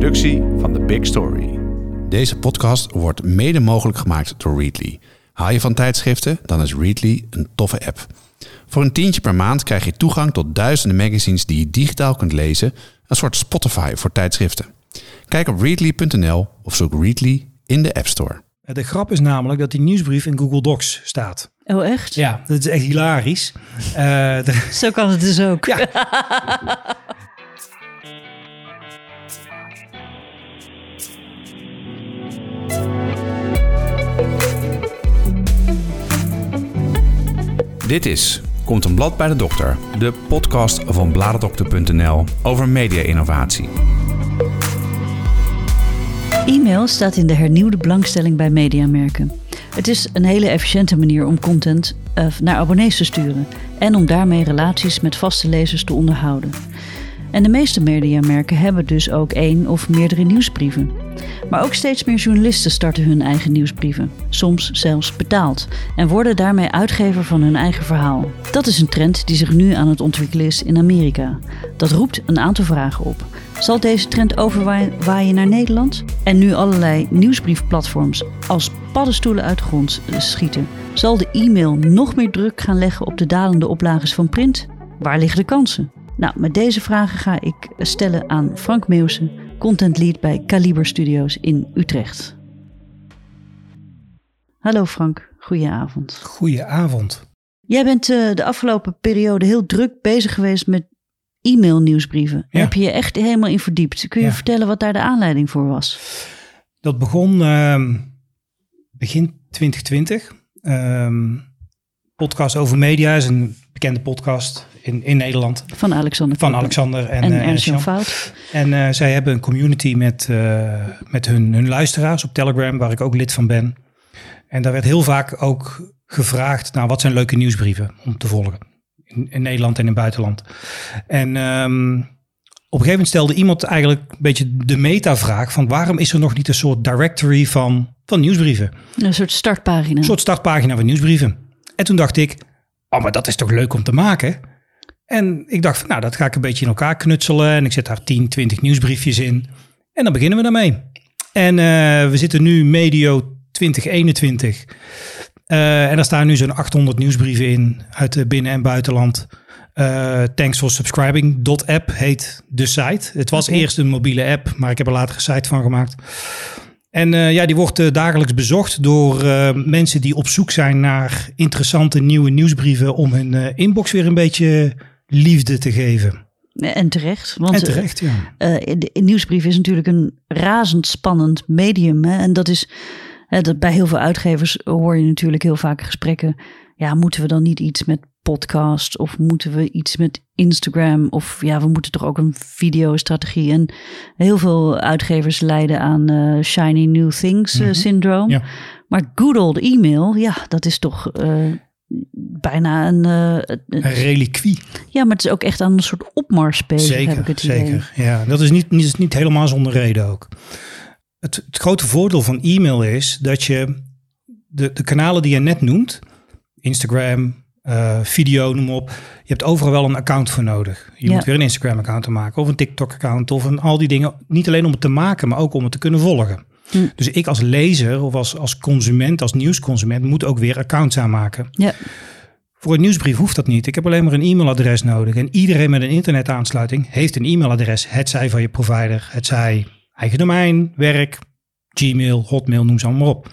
productie van The Big Story. Deze podcast wordt mede mogelijk gemaakt door Readly. Hou je van tijdschriften? Dan is Readly een toffe app. Voor een tientje per maand krijg je toegang tot duizenden magazines die je digitaal kunt lezen. Een soort Spotify voor tijdschriften. Kijk op readly.nl of zoek Readly in de App Store. De grap is namelijk dat die nieuwsbrief in Google Docs staat. Oh, echt? Ja, dat is echt hilarisch. Eh, de- Zo kan het dus ook. Ja. Dit is Komt een blad bij de dokter, de podcast van bladerdokter.nl over media-innovatie. E-mail staat in de hernieuwde belangstelling bij mediamerken. Het is een hele efficiënte manier om content eh, naar abonnees te sturen en om daarmee relaties met vaste lezers te onderhouden. En de meeste mediamerken hebben dus ook één of meerdere nieuwsbrieven. Maar ook steeds meer journalisten starten hun eigen nieuwsbrieven, soms zelfs betaald, en worden daarmee uitgever van hun eigen verhaal. Dat is een trend die zich nu aan het ontwikkelen is in Amerika. Dat roept een aantal vragen op. Zal deze trend overwaaien naar Nederland? En nu allerlei nieuwsbriefplatforms als paddenstoelen uit de grond schieten, zal de e-mail nog meer druk gaan leggen op de dalende oplages van print? Waar liggen de kansen? Nou, met deze vragen ga ik stellen aan Frank Meeuwsen, content lead bij Kaliber Studios in Utrecht. Hallo Frank, goedenavond. Goedenavond. Jij bent eh, de afgelopen periode heel druk bezig geweest met e-mail nieuwsbrieven. Ja. Heb je je echt helemaal in verdiept? Kun je Ja. vertellen wat daar de aanleiding voor was? Dat begon ehm, begin 2020. Ehm, podcast over media is een bekende podcast in, in Nederland Van Alexander van Alexander en, en, eh, Jean. Fout. En eh, zij hebben een community met, eh, met hun, hun luisteraars op Telegram, waar ik ook lid van ben. En daar werd heel vaak ook gevraagd, nou, wat zijn leuke nieuwsbrieven om te volgen? In, in Nederland en in het buitenland. En ehm, op een gegeven moment stelde iemand eigenlijk een beetje de meta-vraag van waarom is er nog niet een soort directory van, van nieuwsbrieven? Een soort startpagina. Een soort startpagina van nieuwsbrieven. En toen dacht ik, oh, maar dat is toch leuk om te maken? En ik dacht, van, nou, dat ga ik een beetje in elkaar knutselen. En ik zet daar 10, 20 nieuwsbriefjes in. En dan beginnen we daarmee. En eh, we zitten nu medio 2021. Eh, en daar staan nu zo'n 800 nieuwsbrieven in uit het binnen- en buitenland. Eh, thanks for subscribing. .app heet de site. Het was eerst een mobiele app, maar ik heb er later een site van gemaakt. En eh, ja, die wordt eh, dagelijks bezocht door eh, mensen die op zoek zijn naar interessante nieuwe nieuwsbrieven om hun inbox weer een beetje liefde te geven. En terecht. Want en terecht, ja. de de nieuwsbrief is natuurlijk een razendspannend medium. Hè? En dat is dat bij heel veel uitgevers hoor je natuurlijk heel vaak gesprekken. Ja, moeten we dan niet iets met podcast of moeten we iets met Instagram of ja, we moeten toch ook een videostrategie. En heel veel uitgevers lijden aan eh, shiny new things eh, Mhm. syndroom. Ja. Maar good old e-mail, ja, dat is toch eh, bijna een, reliquie. ja, maar het is ook echt aan een soort opmars bezig, heb ik Zeker, het idee. zeker. Ja, dat is niet, niet, niet helemaal zonder reden ook. Het, het grote voordeel van e-mail is dat je de, de kanalen die je net noemt, Instagram, eh, video, noem op, je hebt overal wel een account voor nodig. Je Ja. moet weer een Instagram-account maken of een TikTok-account of een, al die dingen. Niet alleen om het te maken, maar ook om het te kunnen volgen. Hm. Dus ik als lezer of als, als consument, als nieuwsconsument, moet ook weer accounts aanmaken. Ja, Voor een nieuwsbrief hoeft dat niet. Ik heb alleen maar een e-mailadres nodig. En iedereen met een internetaansluiting heeft een e-mailadres. Het zij van je provider, het zij eigen domein, werk, Gmail, Hotmail, noem ze allemaal op.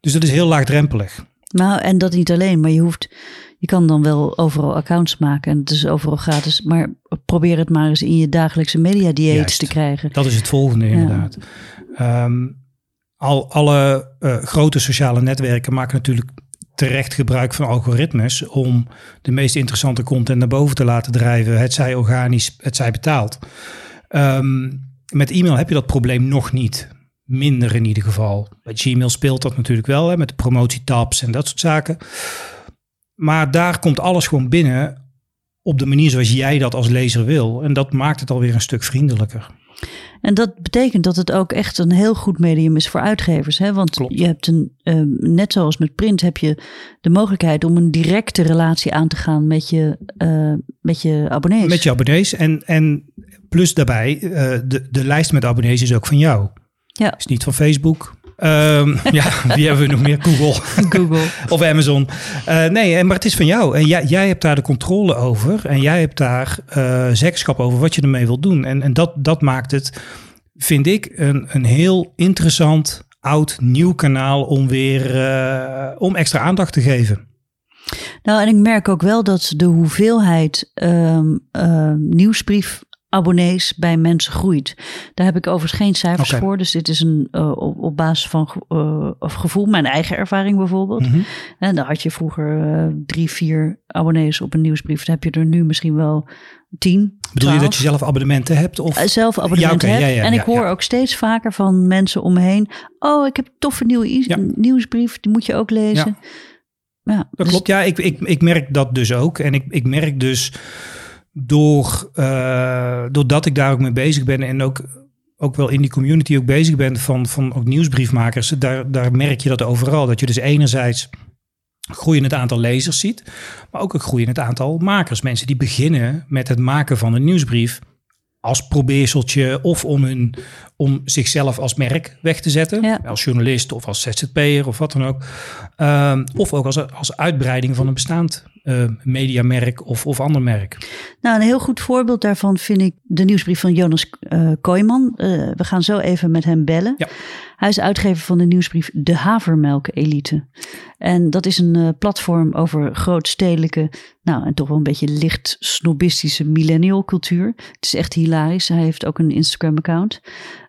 Dus dat is heel laagdrempelig. Nou en dat niet alleen, maar je hoeft, je kan dan wel overal accounts maken en het is overal gratis, maar probeer het maar eens in je dagelijkse media dieet te krijgen. Dat is het volgende inderdaad. Ehm, al, alle eh, grote sociale netwerken maken natuurlijk terecht gebruik van algoritmes om de meest interessante content naar boven te laten drijven. Het zij organisch, het zij betaald. Ehm, met e-mail heb je dat probleem nog niet. Minder in ieder geval. Bij Gmail speelt dat natuurlijk wel, hè, met de promotietabs en dat soort zaken. Maar daar komt alles gewoon binnen op de manier zoals jij dat als lezer wil. En dat maakt het alweer een stuk vriendelijker. En dat betekent dat het ook echt een heel goed medium is voor uitgevers. Hè? Want Klopt. je hebt een, ehm, net zoals met print, heb je de mogelijkheid om een directe relatie aan te gaan met je, eh, met je abonnees. Met je abonnees. En, en Plus daarbij, uh, de, de lijst met abonnees is ook van jou. Ja. Is niet van Facebook. Um, ja, wie hebben we nog meer? Google. Google. of Amazon. Uh, nee, maar het is van jou. En jij, jij hebt daar de controle over. En jij hebt daar uh, zeggenschap over wat je ermee wilt doen. En, en dat, dat maakt het, vind ik, een, een heel interessant, oud, nieuw kanaal om weer uh, om extra aandacht te geven. Nou, en ik merk ook wel dat de hoeveelheid um, uh, nieuwsbrief abonnees bij mensen groeit. Daar heb ik overigens geen cijfers voor. Dus dit is een uh, op, op basis van uh, of gevoel, mijn eigen ervaring bijvoorbeeld. Mhm. En dan had je vroeger uh, drie, vier abonnees op een nieuwsbrief. Dan heb je er nu misschien wel tien. Bedoel je 12. dat je zelf abonnement hebt? Of? Zelf abonnementen Ja, hebt. ja, ja, en ik hoor ook steeds vaker van mensen om me heen. Oh, ik heb een toffe nieuwe nieuwsbrief. Die moet je ook lezen. Ja, Dat dus- klopt, ja. Ik, ik, ik merk dat dus ook. En ik, ik merk dus door, uh, doordat ik daar ook mee bezig ben en ook, ook wel in die community ook bezig ben van, van ook nieuwsbriefmakers, daar, daar merk je dat overal. Dat je dus enerzijds groeiend aantal lezers ziet, maar ook een groeiend aantal makers. Mensen die beginnen met het maken van een nieuwsbrief als probeerseltje of om, hun, om zichzelf als merk weg te zetten. Ja. Als journalist of als ZZP'er of wat dan ook. Um, of ook als, als uitbreiding van een bestaand uh, mediamerk of, of ander merk. Nou, een heel goed voorbeeld daarvan vind ik de nieuwsbrief van Jonas uh, Kooijman. Uh, we gaan zo even met hem bellen. Ja. Hij is uitgever van de nieuwsbrief De Havermelk Elite. En dat is een uh, platform over grootstedelijke, nou en toch wel een beetje licht snobistische millennial cultuur. Het is echt hilarisch. Hij heeft ook een Instagram account.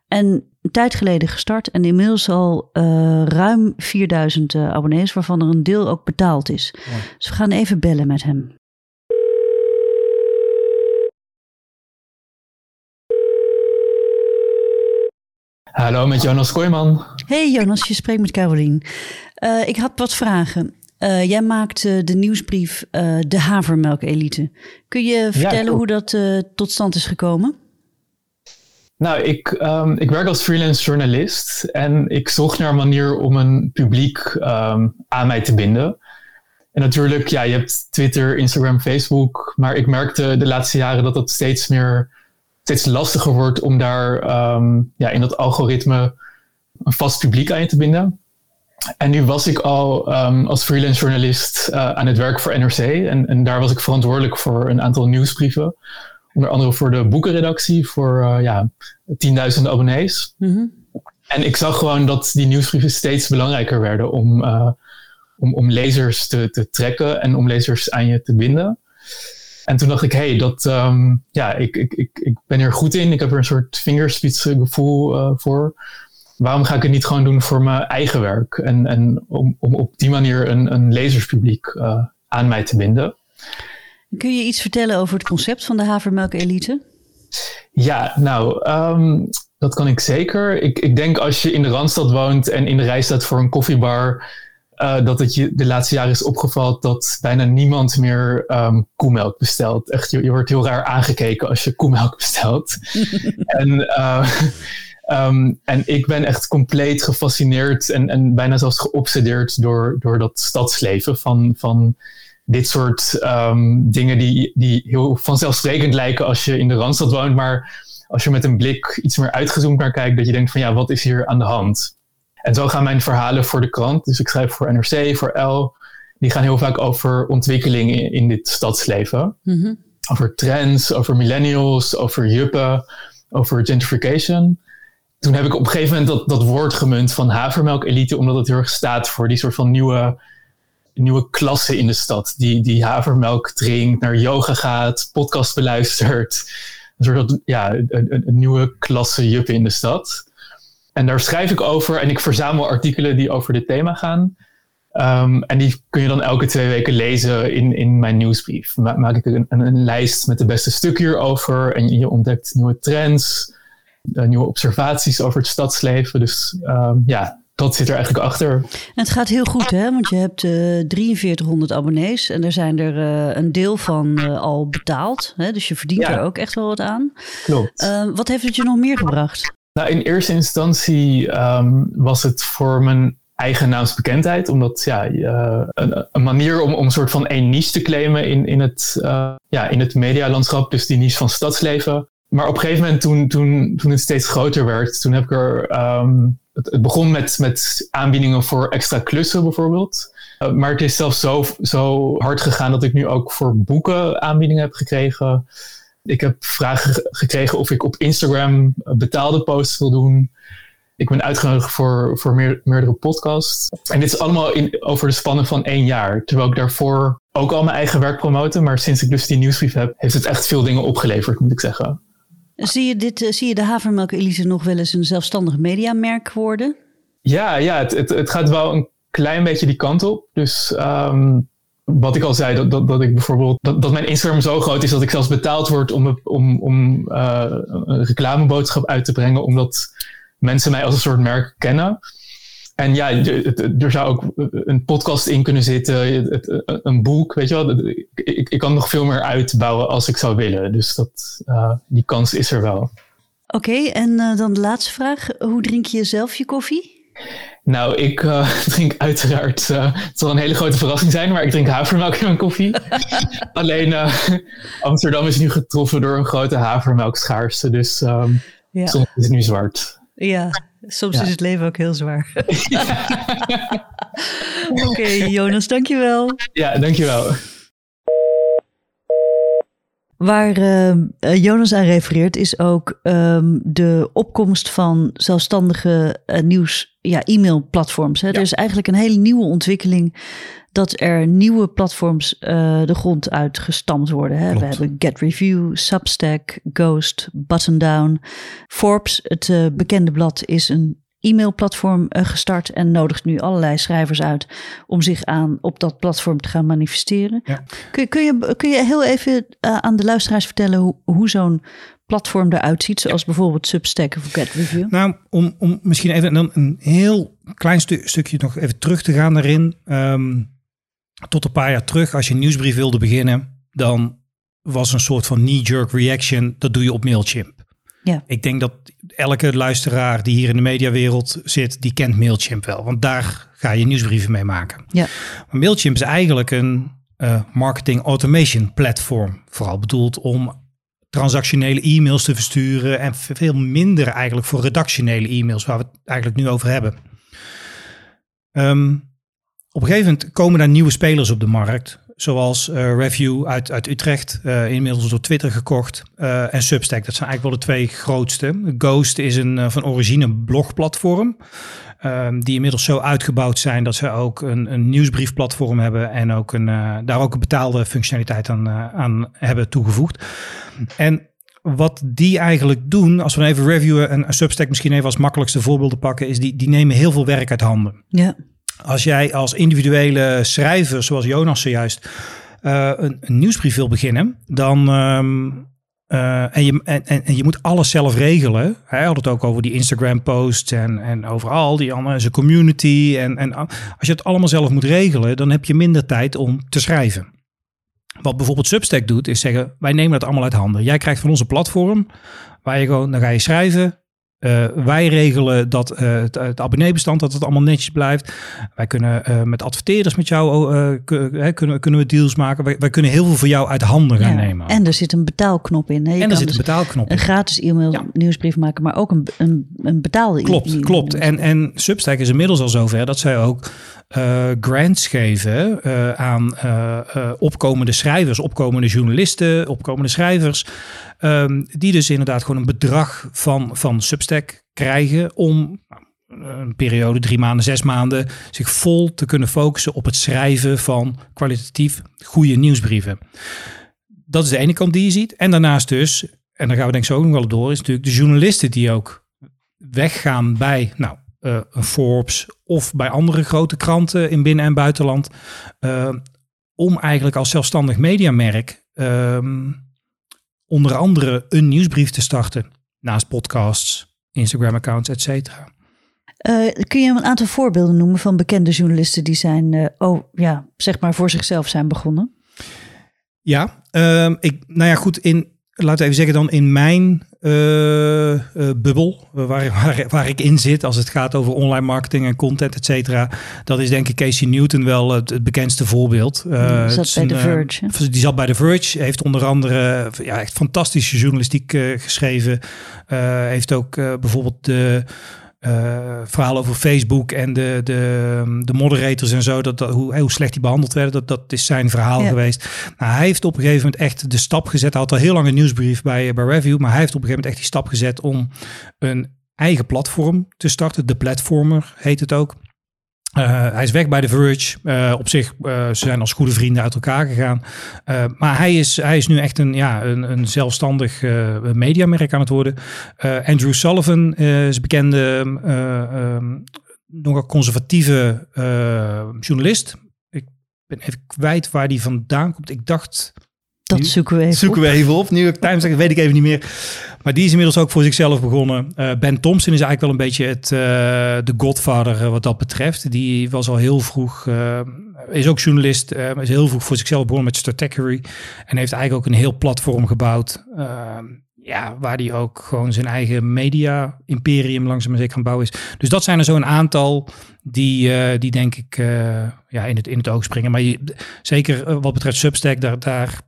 En een tijd geleden gestart en inmiddels al uh, ruim 4000 uh, abonnees, waarvan er een deel ook betaald is. Dus we gaan even bellen met hem. Hallo, met Jonas Kooijman. Hey Jonas, je spreekt met Carolien. Uh, ik had wat vragen. Uh, jij maakt uh, de nieuwsbrief De Havermelk Elite. Kun je vertellen ja, hoe dat tot stand is gekomen? Nou, ik, um, ik werk als freelance journalist en ik zocht naar een manier om een publiek um, aan mij te binden. En natuurlijk, ja, je hebt Twitter, Instagram, Facebook, maar ik merkte de laatste jaren dat het steeds meer, steeds lastiger wordt om daar um, ja, in dat algoritme een vast publiek aan je te binden. En nu was ik al als freelance journalist uh, aan het werk voor NRC en, en daar was ik verantwoordelijk voor een aantal nieuwsbrieven onder andere voor de boekenredactie, voor uh, ja, tienduizenden abonnees. Mm -hmm. En ik zag gewoon dat die nieuwsbrieven steeds belangrijker werden om, uh, om, om lezers te, te trekken en om lezers aan je te binden. En toen dacht ik, hé, hey, dat, um, ja, ik, ik, ik, ik ben er goed in. Ik heb er een soort vingerspitsengevoel uh, voor. Waarom ga ik het niet gewoon doen voor mijn eigen werk? En, en om, om op die manier een, een lezerspubliek aan mij te binden. Kun je iets vertellen over het concept van de havermelk elite? Ja, nou, um, dat kan ik zeker. Ik, ik denk als je in de Randstad woont en in de rij staat voor een koffiebar, uh, dat het je de laatste jaren is opgevallen dat bijna niemand meer um, koemelk bestelt. Echt, je, je, wordt heel raar aangekeken als je koemelk bestelt. en, uh, um, en ik ben echt compleet gefascineerd en, en bijna zelfs geobsedeerd door, door dat stadsleven van. van dit soort um, dingen die, die heel vanzelfsprekend lijken als je in de Randstad woont. Maar als je met een blik iets meer uitgezoomd naar kijkt, dat je denkt van ja, wat is hier aan de hand? En zo gaan mijn verhalen voor de krant. Dus ik schrijf voor NRC, voor L. Die gaan heel vaak over ontwikkeling in, in dit stadsleven. Mm -hmm. Over trends, over millennials, over juppen, over gentrification. Toen heb ik op een gegeven moment dat, dat woord gemunt van havermelk-elite, omdat het heel erg staat voor die soort van nieuwe nieuwe klasse in de stad. Die, die havermelk drinkt, naar yoga gaat, podcast beluistert. Een soort ja, een, een, een nieuwe klasse juppen in de stad. En daar schrijf ik over en ik verzamel artikelen die over dit thema gaan. Um, en die kun je dan elke twee weken lezen in, in mijn nieuwsbrief. Ma maak ik een, een, lijst met de beste stukken hierover. En je ontdekt nieuwe trends, uh, nieuwe observaties over het stadsleven. Dus um, ja, dat zit er eigenlijk achter. En het gaat heel goed, hè? Want je hebt uh, 4300 abonnees en er zijn er uh, een deel van al betaald. Hè? Dus je verdient Ja. er ook echt wel wat aan. Klopt. Uh, wat heeft het je nog meer gebracht? Nou, in eerste instantie um, was het voor mijn eigen naamsbekendheid. Omdat ja, uh, een, een, manier om, om een soort van één niche te claimen in, in, het, uh, ja, in het medialandschap. Dus die niche van stadsleven. maar op een gegeven moment, toen, toen, toen het steeds groter werd, toen heb ik er. ehm, het, begon met, met aanbiedingen voor extra klussen bijvoorbeeld. Uh, maar het is zelfs zo, zo hard gegaan dat ik nu ook voor boeken aanbiedingen heb gekregen. Ik heb vragen ge- gekregen of ik op Instagram betaalde posts wil doen. Ik ben uitgenodigd voor, voor meer, meerdere podcasts. En dit is allemaal in, over de spannen van één jaar. Terwijl ik daarvoor ook al mijn eigen werk promoten. Maar sinds ik dus die nieuwsbrief heb, heeft het echt veel dingen opgeleverd, moet ik zeggen. Zie je, dit, eh, zie je de havermelk Elise nog wel eens een zelfstandig mediamerk worden? Ja, ja het, het, het gaat wel een klein beetje die kant op. Dus ehm, wat ik al zei, dat, dat, dat ik bijvoorbeeld dat, mijn Instagram zo groot is dat ik zelfs betaald word om, om, om uh, een reclameboodschap uit te brengen, omdat mensen mij als een soort merk kennen. En ja, er zou ook een podcast in kunnen zitten, een boek, weet je wel. Ik, ik kan nog veel meer uitbouwen als ik zou willen. Dus dat, uh, die kans is er wel. Oké, en uh, dan de laatste vraag. Hoe drink je zelf je koffie? Nou, ik uh, drink uiteraard, uh, het zal een hele grote verrassing zijn, maar ik drink havermelk in mijn koffie. Alleen uh, Amsterdam is nu getroffen door een grote havermelkschaarste, dus um, ja. soms is het nu zwart. Ja, soms ja. is het leven ook heel zwaar. Oké, okay, Jonas, dankjewel. Ja, dankjewel. Waar uh, Jonas aan refereert is ook um, de opkomst van zelfstandige uh, nieuws, ja, e-mailplatforms. Ja. Er is eigenlijk een hele nieuwe ontwikkeling dat er nieuwe platforms uh, de grond uit gestampt worden. Hè? We hebben Get Review, Substack, Ghost, Button Down. Forbes, het bekende blad, is een e-mailplatform uh, gestart en nodigt nu allerlei schrijvers uit om zich aan op dat platform te gaan manifesteren. Ja. Kun, kun, je, kun je heel even uh, aan de luisteraars vertellen hoe, hoe zo'n platform eruit ziet, zoals ja. bijvoorbeeld Substack of Get Review? Nou, om, om misschien even dan een heel klein stu stukje nog even terug te gaan daarin. Um, tot een paar jaar terug, als je een nieuwsbrief wilde beginnen, dan was een soort van knee-jerk reaction. Dat doe je op Mailchimp. Ja. Ik denk dat elke luisteraar die hier in de mediawereld zit, die kent Mailchimp wel. Want daar ga je nieuwsbrieven mee maken. Ja. Maar Mailchimp is eigenlijk een uh, marketing automation platform. Vooral bedoeld om transactionele e-mails te versturen. En veel minder eigenlijk voor redactionele e-mails, waar we het eigenlijk nu over hebben. Um, op een gegeven moment komen daar nieuwe spelers op de markt. Zoals uh, Review uit, uit Utrecht, uh, inmiddels door Twitter gekocht. Uh, en Substack, dat zijn eigenlijk wel de twee grootste. Ghost is een van origine blogplatform. die inmiddels zo uitgebouwd zijn dat ze ook een, een nieuwsbriefplatform hebben. En ook een, daar ook een betaalde functionaliteit aan, aan hebben toegevoegd. En wat die eigenlijk doen, als we even reviewen en Substack misschien even als makkelijkste voorbeelden pakken, is die, die nemen heel veel werk uit handen. Ja. Als jij als individuele schrijver, zoals Jonas zojuist, uh, een, een, nieuwsbrief wil beginnen, dan. Um, uh, en, je, en, en je moet alles zelf regelen. Hij had het ook over die Instagram-posts en, en overal, die allemaal, zijn community. En, en als je het allemaal zelf moet regelen, dan heb je minder tijd om te schrijven. Wat bijvoorbeeld Substack doet, is zeggen: wij nemen het allemaal uit handen. Jij krijgt van onze platform, waar je gewoon, dan ga je schrijven. Uh, wij regelen dat uh, het, het, abonneebestand dat het allemaal netjes blijft. Wij kunnen uh, met adverteerders met jou kunnen, kunnen we deals maken. Wij, wij, kunnen heel veel voor jou uit handen gaan ja, nemen. En er zit een betaalknop in. Hè? en er zit dus een betaalknop in. Een gratis e-mail ja. nieuwsbrief maken, maar ook een, een, een betaalde Klopt, e klopt. En, en Substack is inmiddels al zover dat zij ook grants geven aan opkomende schrijvers, opkomende journalisten, opkomende schrijvers. Um, die dus inderdaad gewoon een bedrag van, van Substack krijgen om een periode, drie maanden, zes maanden, zich vol te kunnen focussen op het schrijven van kwalitatief goede nieuwsbrieven. Dat is de ene kant die je ziet. En daarnaast dus, en daar gaan we denk ik zo ook nog wel door, is natuurlijk de journalisten die ook weggaan bij, nou, uh, Forbes of bij andere grote kranten in binnen- en buitenland, uh, om eigenlijk als zelfstandig mediamerk um, onder andere een nieuwsbrief te starten. Naast podcasts, Instagram-accounts, et cetera. Uh, kun je een aantal voorbeelden noemen van bekende journalisten die zijn, uh, oh ja, zeg maar voor zichzelf zijn begonnen? Ja, uh, ik, nou ja, goed, in laten we even zeggen dan in mijn uh, uh, bubbel, waar, waar, waar, ik in zit als het gaat over online marketing en content, et cetera. Dat is denk ik Casey Newton wel het, het bekendste voorbeeld. Uh, die zat bij The Verge. die zat bij The Verge, heeft onder andere ja, echt fantastische journalistiek geschreven. heeft ook bijvoorbeeld de uh, verhaal over Facebook en de, de, de moderators en zo, dat, hoe, hoe slecht die behandeld werden, dat, dat is zijn verhaal geweest. Nou, hij heeft op een gegeven moment echt de stap gezet. Hij had al heel lang een nieuwsbrief bij, bij Review, maar hij heeft op een gegeven moment echt die stap gezet om een eigen platform te starten. De Platformer heet het ook. Uh, hij is weg bij The Verge. Uh, op zich, uh, ze zijn als goede vrienden uit elkaar gegaan. maar hij is, hij is nu echt een, ja, een, een zelfstandig mediamerk aan het worden. Andrew Sullivan is bekende, um, nogal conservatieve journalist. Ik ben even kwijt waar die vandaan komt. Ik dacht dat zoeken we even zoeken op. we even op. New York Times, dat weet ik even niet meer. Maar die is inmiddels ook voor zichzelf begonnen. Uh, ben Thompson is eigenlijk wel een beetje het, uh, de godvader uh, wat dat betreft. Die was al heel vroeg, is ook journalist, is heel vroeg voor zichzelf begonnen met Stratechery. En heeft eigenlijk ook een heel platform gebouwd. ja, waar hij ook gewoon zijn eigen media-imperium langzaam zeker gaan bouwen is. Dus dat zijn er zo een aantal die, die denk ik ja, in, het, in het oog springen. Maar je, zeker wat betreft Substack, daar, daar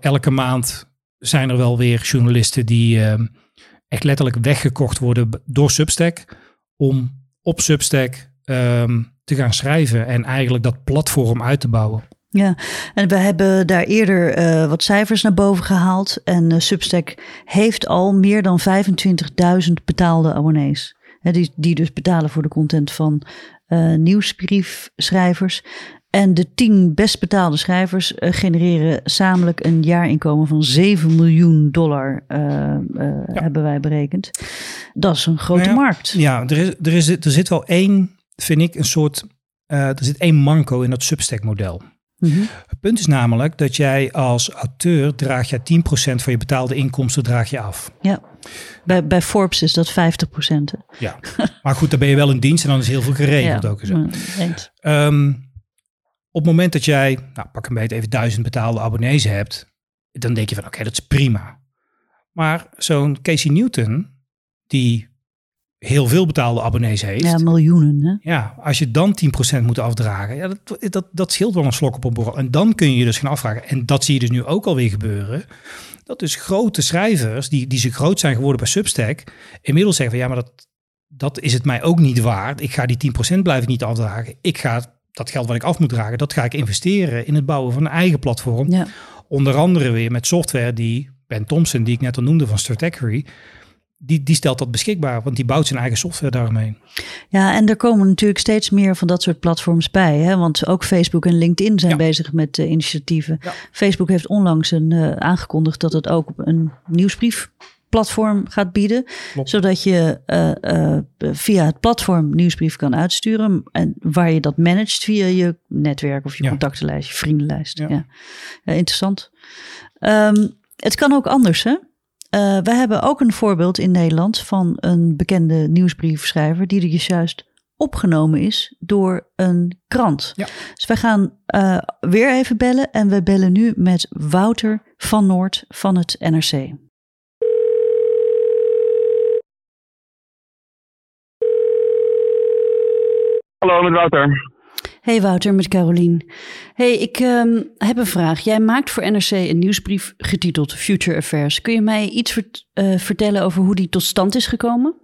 elke maand zijn er wel weer journalisten die uh, echt letterlijk weggekocht worden door Substack om op Substack um, te gaan schrijven en eigenlijk dat platform uit te bouwen. Ja, en we hebben daar eerder uh, wat cijfers naar boven gehaald. En uh, Substack heeft al meer dan 25.000 betaalde abonnees. die, die dus betalen voor de content van uh, nieuwsbriefschrijvers. En de tien best betaalde schrijvers uh, genereren zamelijk een jaarinkomen van 7 miljoen dollar, uh, uh, ja. hebben wij berekend. Dat is een grote nou ja, markt. Ja, er, is, er, is, er zit wel één, vind ik, een soort, er zit één manco in dat Substack-model. Mm -hmm. Het punt is namelijk dat jij als auteur draag je 10% van je betaalde inkomsten draag je af. Ja, bij, bij Forbes is dat 50%. Ja, maar goed, dan ben je wel in dienst en dan is heel veel geregeld ja, ook. Zo. Um, op het moment dat jij, nou, pak een beetje even duizend betaalde abonnees hebt, dan denk je van oké, dat is prima. Maar zo'n Casey Newton, die heel veel betaalde abonnees heeft. Ja, miljoenen. Hè? Ja, als je dan 10% moet afdragen, ja, dat, dat, dat scheelt wel een slok op een borrel. En dan kun je je dus gaan afvragen. En dat zie je dus nu ook alweer gebeuren. Dat dus grote schrijvers, die, die ze groot zijn geworden bij Substack, inmiddels zeggen van ja, maar dat, dat is het mij ook niet waard. Ik ga die 10% blijf ik niet afdragen. Ik ga dat geld wat ik af moet dragen, dat ga ik investeren in het bouwen van een eigen platform. Ja. Onder andere weer met software die Ben Thompson, die ik net al noemde van Stratechery, die, die stelt dat beschikbaar, want die bouwt zijn eigen software daarmee. Ja, en er komen natuurlijk steeds meer van dat soort platforms bij. Hè? Want ook Facebook en LinkedIn zijn Ja. bezig met uh, initiatieven. Ja. Facebook heeft onlangs een, uh, aangekondigd dat het ook een nieuwsbriefplatform gaat bieden. Klopt. Zodat je uh, via het platform nieuwsbrief kan uitsturen. En waar je dat managt via je netwerk of je Ja. contactenlijst, je vriendenlijst. Ja. Ja. Interessant. Um, het kan ook anders, hè? Uh, we hebben ook een voorbeeld in Nederland van een bekende nieuwsbriefschrijver die er dus juist opgenomen is door een krant. Ja. Dus wij gaan weer even bellen en we bellen nu met Wouter van Noord van het NRC. Hallo, met Wouter. Hey Wouter, met Carolien. Hey, ik um, heb een vraag. Jij maakt voor NRC een nieuwsbrief getiteld Future Affairs. Kun je mij iets vert, uh, vertellen over hoe die tot stand is gekomen?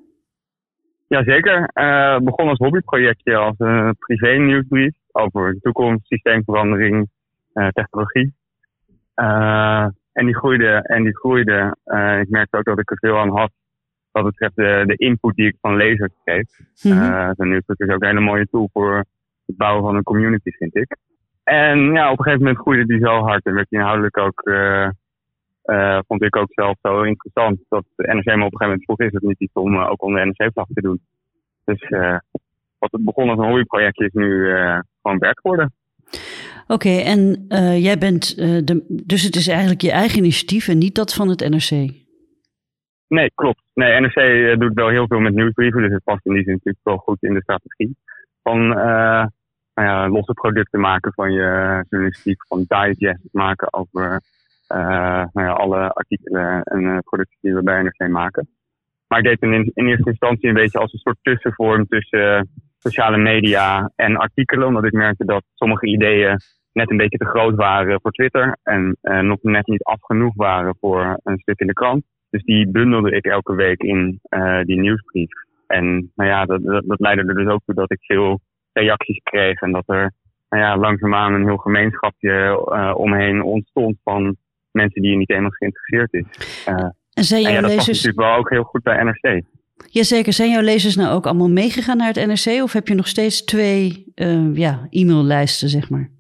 Jazeker. Uh, begon als hobbyprojectje, als een privé nieuwsbrief over de toekomst, systeemverandering, uh, technologie. En die groeide en die groeide. ik merkte ook dat ik er veel aan had wat betreft de, de input die ik van lezers kreeg. Mm -hmm. Zo'n nieuwsbrief is ook een hele mooie tool voor het bouwen van een community, vind ik. En ja, op een gegeven moment groeide die zo hard en werd die inhoudelijk ook, uh, uh, vond ik ook zelf zo interessant, dat de NRC me op een gegeven moment vroeg, is het niet iets om ook onder de NRC-vlag te doen. Dus wat het begon als een hobbyprojectje is nu gewoon werk geworden. Oké, okay, en jij bent, de, dus het is eigenlijk je eigen initiatief en niet dat van het NRC? Nee, klopt. Nee, NRC doet wel heel veel met nieuwsbrieven, dus het past in die zin natuurlijk wel goed in de strategie van uh, nou ja, losse producten maken van je journalistiek, van digest maken over nou ja, alle artikelen en producten die we bij NRC maken. Maar ik deed het in, eerste instantie een beetje als een soort tussenvorm tussen sociale media en artikelen. Omdat ik merkte dat sommige ideeën net een beetje te groot waren voor Twitter. En uh, nog net niet af genoeg waren voor een stuk in de krant. Dus die bundelde ik elke week in uh, die nieuwsbrief. En nou ja, dat, dat, dat, leidde er dus ook toe dat ik veel reacties kreeg. En dat er nou ja, langzaamaan een heel gemeenschapje uh, omheen ontstond van mensen die in die thema's geïnteresseerd is. en zijn jouw en ja, dat lezers... past natuurlijk wel ook heel goed bij NRC. Jazeker. Zijn jouw lezers nou ook allemaal meegegaan naar het NRC? Of heb je nog steeds twee uh, ja, e-maillijsten, zeg maar?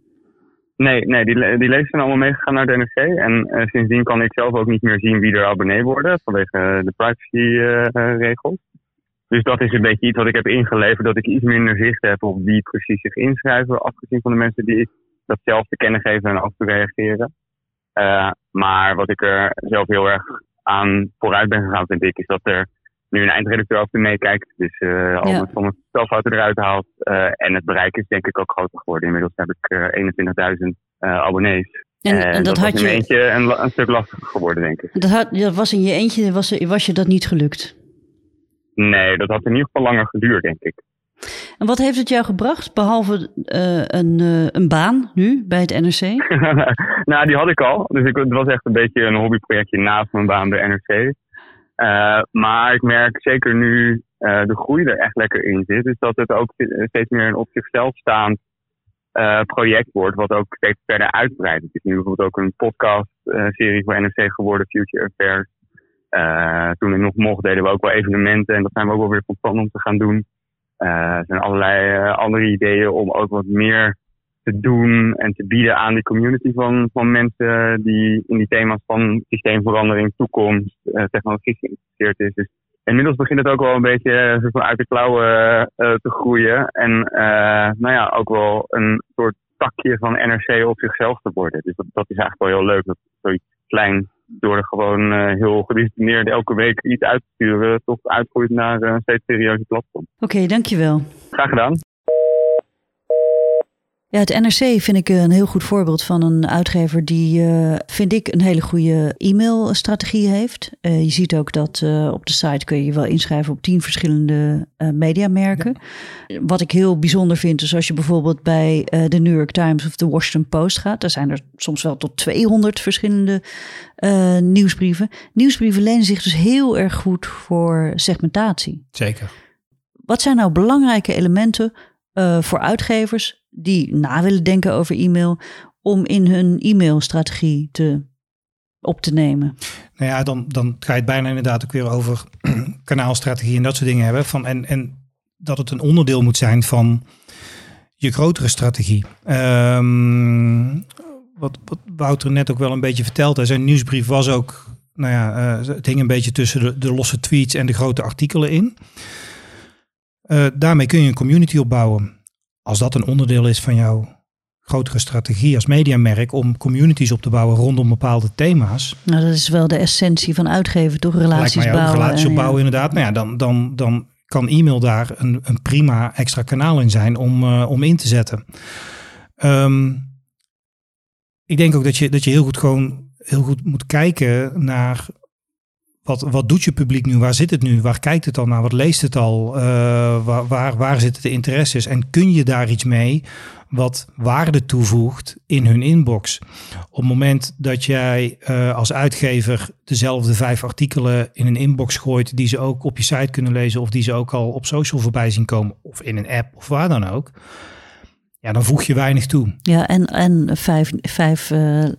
Nee, nee die, die zijn allemaal meegegaan naar het NRC. En uh, sindsdien kan ik zelf ook niet meer zien wie er abonnee worden vanwege de privacyregels. Uh, dus dat is een beetje iets wat ik heb ingeleverd, dat ik iets minder zicht heb op wie precies zich inschrijven, afgezien van de mensen die dat zelf te kennen geven en ook te reageren. Maar wat ik er zelf heel erg aan vooruit ben gegaan, vind ik, is dat er nu een eindredacteur over meekijkt. Dus uh, al ja. spelfouten eruit haalt. Uh, en het bereik is denk ik ook groter geworden. Inmiddels heb ik uh, 21.000 abonnees. En, en, dat, dat had je... eentje een, een, stuk lastiger geworden, denk ik. Dat, had, dat was in je eentje, was, was je dat niet gelukt? Nee, dat had in ieder geval langer geduurd, denk ik. En wat heeft het jou gebracht, behalve uh, een, uh, een baan nu bij het NRC? nou, die had ik al. Dus ik, het was echt een beetje een hobbyprojectje naast mijn baan bij NRC. Uh, maar ik merk zeker nu uh, de groei er echt lekker in zit. Dus dat het ook steeds meer een op zichzelf staand uh, project wordt. Wat ook steeds verder uitbreidt. Het is nu bijvoorbeeld ook een podcast serie voor NRC geworden, Future Affairs. toen ik nog mocht deden we ook wel evenementen. En dat zijn we ook wel weer van plan om te gaan doen. er zijn allerlei andere ideeën om ook wat meer te doen en te bieden aan die community van, van mensen die in die thema's van systeemverandering, toekomst, uh, technologie geïnteresseerd is. Dus inmiddels begint het ook wel een beetje uh, uit de klauwen uh, te groeien. En nou ja, ook wel een soort takje van NRC op zichzelf te worden. Dus dat, dat is eigenlijk wel heel leuk. Dat zoiets klein door er gewoon heel gedisciplineerd elke week iets uit te sturen, toch uitgroeit naar een steeds serieuze platform. Oké, okay, dankjewel. Graag gedaan. Ja, het NRC vind ik een heel goed voorbeeld van een uitgever die, uh, vind ik, een hele goede e-mailstrategie heeft. Uh, je ziet ook dat uh, op de site kun je je wel inschrijven op tien verschillende mediamerken. Ja. Wat ik heel bijzonder vind, is als je bijvoorbeeld bij de New York Times of de Washington Post gaat, daar zijn er soms wel tot 200 verschillende nieuwsbrieven. Nieuwsbrieven lenen zich dus heel erg goed voor segmentatie. Zeker. Wat zijn nou belangrijke elementen voor uitgevers die na willen denken over e-mail, om in hun e-mailstrategie te, op te nemen? Nou ja, dan, dan ga je het bijna inderdaad ook weer over kanaalstrategie en dat soort dingen hebben. Van, en, en dat het een onderdeel moet zijn van je grotere strategie. Um, wat, wat Wouter net ook wel een beetje vertelde, zijn nieuwsbrief was ook, nou ja, uh, het hing een beetje tussen de, de losse tweets en de grote artikelen in. Uh, daarmee kun je een community opbouwen als dat een onderdeel is van jouw grotere strategie als mediamerk om communities op te bouwen rondom bepaalde thema's. Nou, dat is wel de essentie van uitgeven, toch? Relaties mij bouwen. Relaties opbouwen, ja. inderdaad. Nou ja, dan, dan, dan kan e-mail daar een, een prima extra kanaal in zijn om, uh, om in te zetten. Um, ik denk ook dat je, dat je heel goed gewoon heel goed moet kijken naar wat, wat doet je publiek nu? Waar zit het nu? Waar kijkt het al naar? Wat leest het al? Uh, waar, waar, waar zitten de interesses? En kun je daar iets mee wat waarde toevoegt in hun inbox? Op het moment dat jij uh, als uitgever dezelfde vijf artikelen in een inbox gooit, die ze ook op je site kunnen lezen of die ze ook al op social voorbij zien komen, of in een app of waar dan ook ja, dan voeg je weinig toe. Ja, en, en vijf, vijf, uh, uh,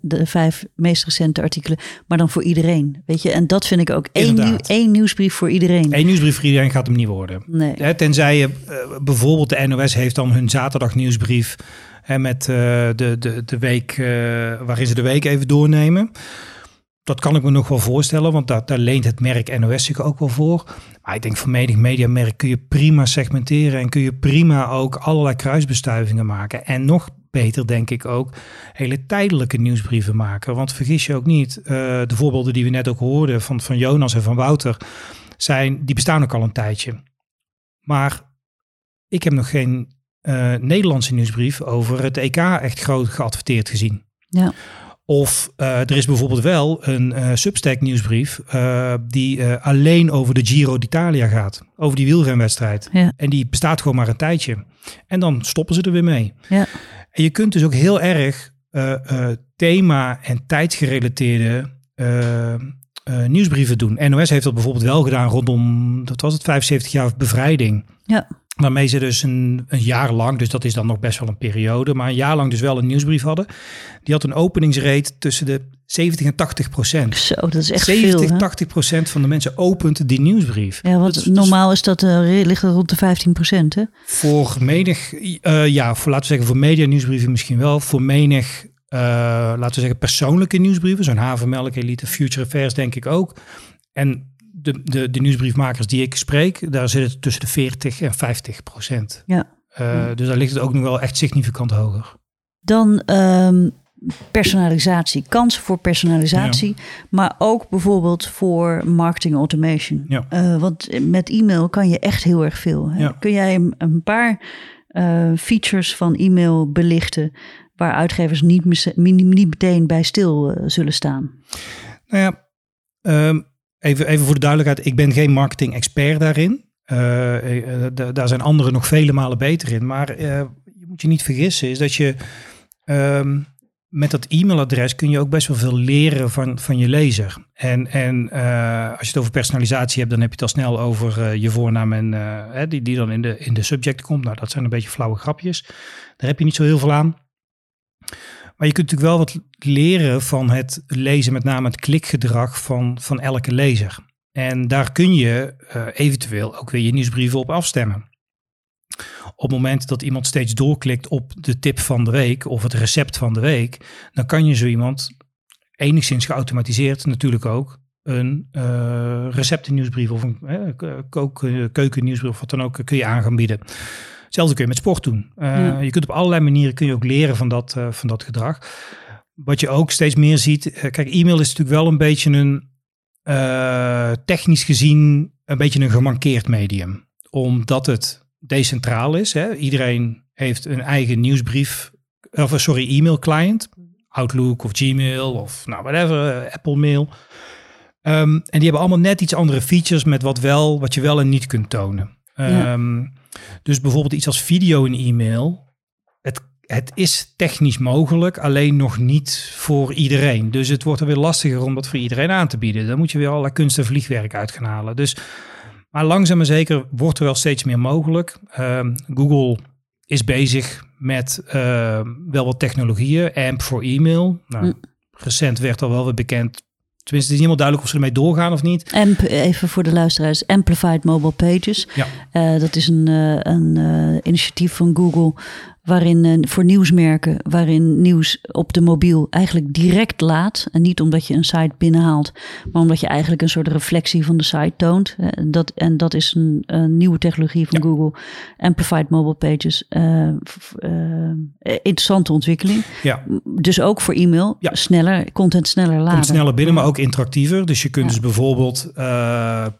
de vijf meest recente artikelen, maar dan voor iedereen. Weet je, en dat vind ik ook één, nieuw, één nieuwsbrief voor iedereen. Eén nieuwsbrief voor iedereen gaat hem niet worden. Nee. Hè, tenzij je uh, bijvoorbeeld de NOS heeft dan hun zaterdag nieuwsbrief hè, met de, de, de week waarin ze de week even doornemen. Dat kan ik me nog wel voorstellen, want daar, leent het merk NOS zich ook wel voor. Maar ik denk voor menig mediamerk kun je prima segmenteren en kun je prima ook allerlei kruisbestuivingen maken. En nog beter denk ik ook hele tijdelijke nieuwsbrieven maken. Want vergis je ook niet, uh, de voorbeelden die we net ook hoorden van, van Jonas en van Wouter, zijn, die bestaan ook al een tijdje. Maar ik heb nog geen uh, Nederlandse nieuwsbrief over het EK echt groot geadverteerd gezien. Ja Of uh, er is bijvoorbeeld wel een uh, Substack nieuwsbrief uh, die alleen over de Giro d'Italia gaat. Over die wielrenwedstrijd. Ja. En die bestaat gewoon maar een tijdje. En dan stoppen ze er weer mee. Ja. En je kunt dus ook heel erg thema- en tijdsgerelateerde nieuwsbrieven doen. NOS heeft dat bijvoorbeeld wel gedaan rondom, dat was het, 75 jaar bevrijding. Ja. Waarmee ze dus een, een, jaar lang, dus dat is dan nog best wel een periode, maar een jaar lang dus wel een nieuwsbrief hadden. Die had een openingsrate tussen de 70 en 80 procent. Zo, dat is echt 70, veel. hè? 80 procent van de mensen opent die nieuwsbrief. Ja, want Dat is- normaal is dat eh, ligt er rond de 15 procent, hè? Voor menig, eh, ja, voor, laten we zeggen, voor media nieuwsbrieven misschien wel. Voor menig, eh, laten we zeggen, persoonlijke nieuwsbrieven. Zo'n Havenmelk, Elite, Future Affairs denk ik ook. En de, de, de nieuwsbriefmakers die ik spreek, daar zit het tussen de 40 en 50 procent. Ja. Eh, Dus daar ligt het ook nog wel echt significant hoger. Dan ehm, personalisatie, kansen voor personalisatie, maar ook bijvoorbeeld voor marketing automation. Ja. Eh, want met e-mail kan je echt heel erg veel. Hè? Ja. Kun jij een, paar eh, features van e-mail belichten waar uitgevers niet, niet, niet meteen bij stil zullen staan? Nou ja, ehm, even, even voor de duidelijkheid. Ik ben geen marketing expert daarin. Da- daar zijn anderen nog vele malen beter in. Maar je moet je niet vergissen, is dat je ehm, met dat e-mailadres kun je ook best wel veel leren van, van je lezer. En, en als je het over personalisatie hebt, dan heb je het al snel over je voornaam en die, die dan in de, in de subject komt. Nou, dat zijn een beetje flauwe grapjes. Daar heb je niet zo heel veel aan. Maar je kunt natuurlijk wel wat leren van het lezen, met name het klikgedrag van, van elke lezer. En daar kun je eh, eventueel ook weer je nieuwsbrieven op afstemmen. Op het moment dat iemand steeds doorklikt op de tip van de week of het recept van de week, dan kan je zo iemand enigszins geautomatiseerd natuurlijk ook een eh receptennieuwsbrief of een eh, keukennieuwsbrief of wat dan ook kun je aan bieden. Hetzelfde kun je met sport doen. Eh, Ja. Je kunt op allerlei manieren kun je ook leren van dat, eh, van dat gedrag. Wat je ook steeds meer ziet, eh, kijk, e-mail is natuurlijk wel een beetje een technisch gezien een beetje een gemankeerd medium. Omdat het decentraal is. Hè? Iedereen heeft een eigen nieuwsbrief, of sorry, e-mail client. Outlook of Gmail of nou whatever, Apple Mail. Ehm, en die hebben allemaal net iets andere features met wat, wel, wat je wel en niet kunt tonen. Ja. Ehm, dus bijvoorbeeld iets als video in e-mail. Het, het is technisch mogelijk, alleen nog niet voor iedereen. Dus het wordt er weer lastiger om dat voor iedereen aan te bieden. Dan moet je weer allerlei kunst en vliegwerk uit gaan halen. Dus, maar langzaam maar zeker wordt er wel steeds meer mogelijk. Ehm, Google is bezig met ehm, wel wat technologieën. AMP voor e-mail. Nou. Recent werd al wel weer bekend. Tenminste, het is niet helemaal duidelijk of ze ermee doorgaan of niet. Amp, even voor de luisteraars, Amplified Mobile Pages. Ja. Eh, dat is een, eh, een eh, initiatief van Google waarin eh, voor nieuwsmerken, waarin nieuws op de mobiel eigenlijk direct laat. En niet omdat je een site binnenhaalt, maar omdat je eigenlijk een soort reflectie van de site toont. Eh, dat, en dat is een, een nieuwe technologie van Google. Amplified Mobile Pages. eh, interessante ontwikkeling. Ja, Dus ook voor e-mail. Ja. Sneller, content sneller laden. komt sneller binnen, maar ook interactiever. Dus je kunt dus bijvoorbeeld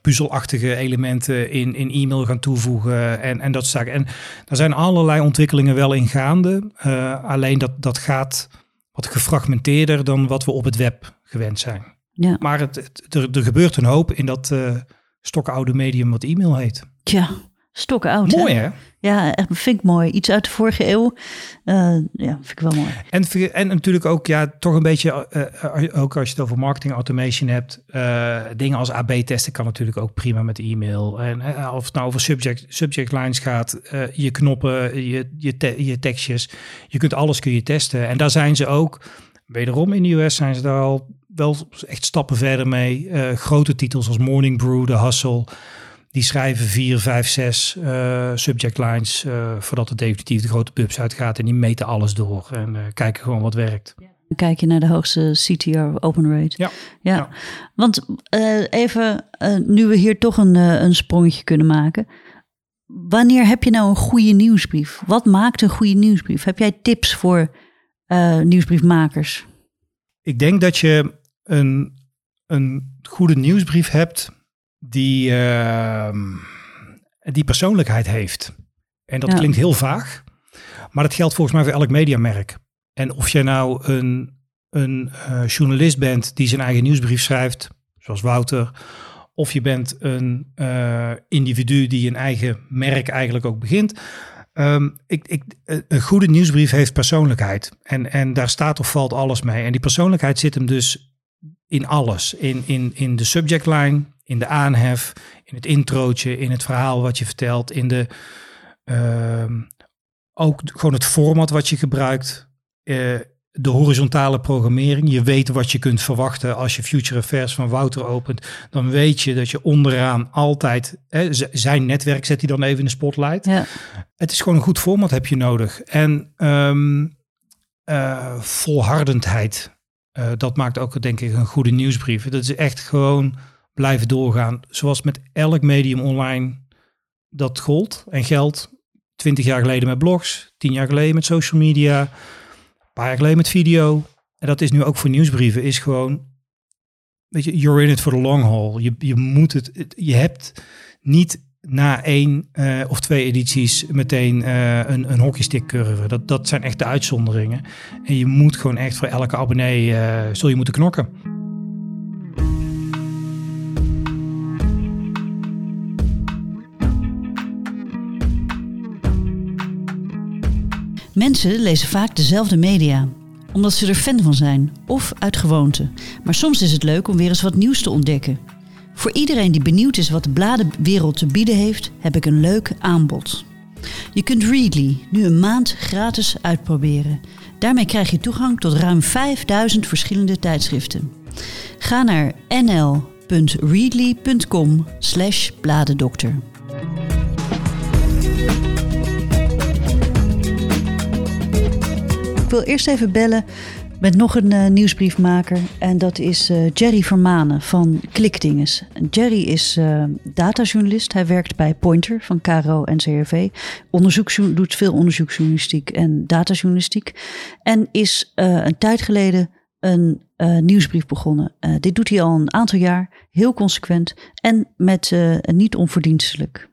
puzzelachtige elementen in, in e-mail gaan toevoegen en, en dat soort zaken. En er zijn allerlei ontwikkelingen wel in gaande. Eh, alleen dat, dat gaat wat gefragmenteerder dan wat we op het web gewend zijn. Ja. Maar het, het- er, er gebeurt een hoop in dat eh stokoude medium wat e-mail heet. Tja, stokoud. hè? Mooi hè? Ja, echt, vind ik mooi. Iets uit de vorige eeuw. Eh, ja, vind ik wel mooi. En, en natuurlijk ook, ja, toch een beetje, eh, eh, ook als je het over marketing automation hebt, dingen als AB-testen kan natuurlijk ook prima met e-mail. En of het nou over subject, subject lines gaat, je knoppen, je, je, te- je tekstjes, je kunt alles kun je testen. En daar zijn ze ook, wederom in de US zijn ze daar al wel echt stappen verder mee. Grote titels als Morning Brew, The Hustle, die schrijven vier, vijf, zes eh, subject lines eh, voordat het definitief de grote pubs uitgaat. En die meten alles door en eh, kijken gewoon wat werkt. Dan kijk je naar de hoogste CTR open rate. Ja, ja. ja. Want even, nu we hier toch een, een sprongetje kunnen maken. Wanneer heb je nou een goede nieuwsbrief? Wat maakt een goede nieuwsbrief? Heb jij tips voor nieuwsbriefmakers? Ik denk dat je een, een goede nieuwsbrief hebt die, ehm, die persoonlijkheid heeft. En dat Ja. klinkt heel vaag, maar dat geldt volgens mij voor elk mediamerk. En of je nou een, een uh, journalist bent die zijn eigen nieuwsbrief schrijft, zoals Wouter, of je bent een uh, individu die een eigen merk eigenlijk ook begint. Um, ik, ik, een goede nieuwsbrief heeft persoonlijkheid. En, en daar staat of valt alles mee. En die persoonlijkheid zit hem dus in alles. In, in, in de subject line, in de aanhef, in het introotje, in het verhaal wat je vertelt, in de, uh, ook gewoon het format wat je gebruikt. Uh, de horizontale programmering. Je weet wat je kunt verwachten als je Future Affairs van Wouter opent. Dan weet je dat je onderaan altijd hè, zijn netwerk zet hij dan even in de spotlight. Ja. Het is gewoon een goed format heb je nodig. En um, uh, volhardendheid. Uh, dat maakt ook denk ik een goede nieuwsbrief. Dat is echt gewoon blijven doorgaan. Zoals met elk medium online dat gold en geldt. Twintig jaar geleden met blogs, tien jaar geleden met social media paar jaar geleden met video. En dat is nu ook voor nieuwsbrieven, is gewoon, weet je, you're in it for the long haul. Je, je moet het, je hebt niet na één uh, of twee edities meteen uh, een, een hockeystick curve. Dat, dat zijn echt de uitzonderingen. En je moet gewoon echt voor elke abonnee, uh, zul je moeten knokken. Mensen lezen vaak dezelfde media, omdat ze er fan van zijn of uit gewoonte. Maar soms is het leuk om weer eens wat nieuws te ontdekken. Voor iedereen die benieuwd is wat de bladenwereld te bieden heeft, heb ik een leuk aanbod. Je kunt Readly nu een maand gratis uitproberen. Daarmee krijg je toegang tot ruim 5000 verschillende tijdschriften. Ga naar nl.readly.com/bladendokter. wil eerst even bellen met nog een uh, nieuwsbriefmaker. En dat is uh, Jerry Vermanen van Klikdinges. Jerry is uh, datajournalist. Hij werkt bij Pointer van KRO en CRV. Onderzoek, doet veel onderzoeksjournalistiek en datajournalistiek. En is een tijd geleden een nieuwsbrief begonnen. dit doet hij al een aantal jaar, heel consequent en met niet onverdienstelijk.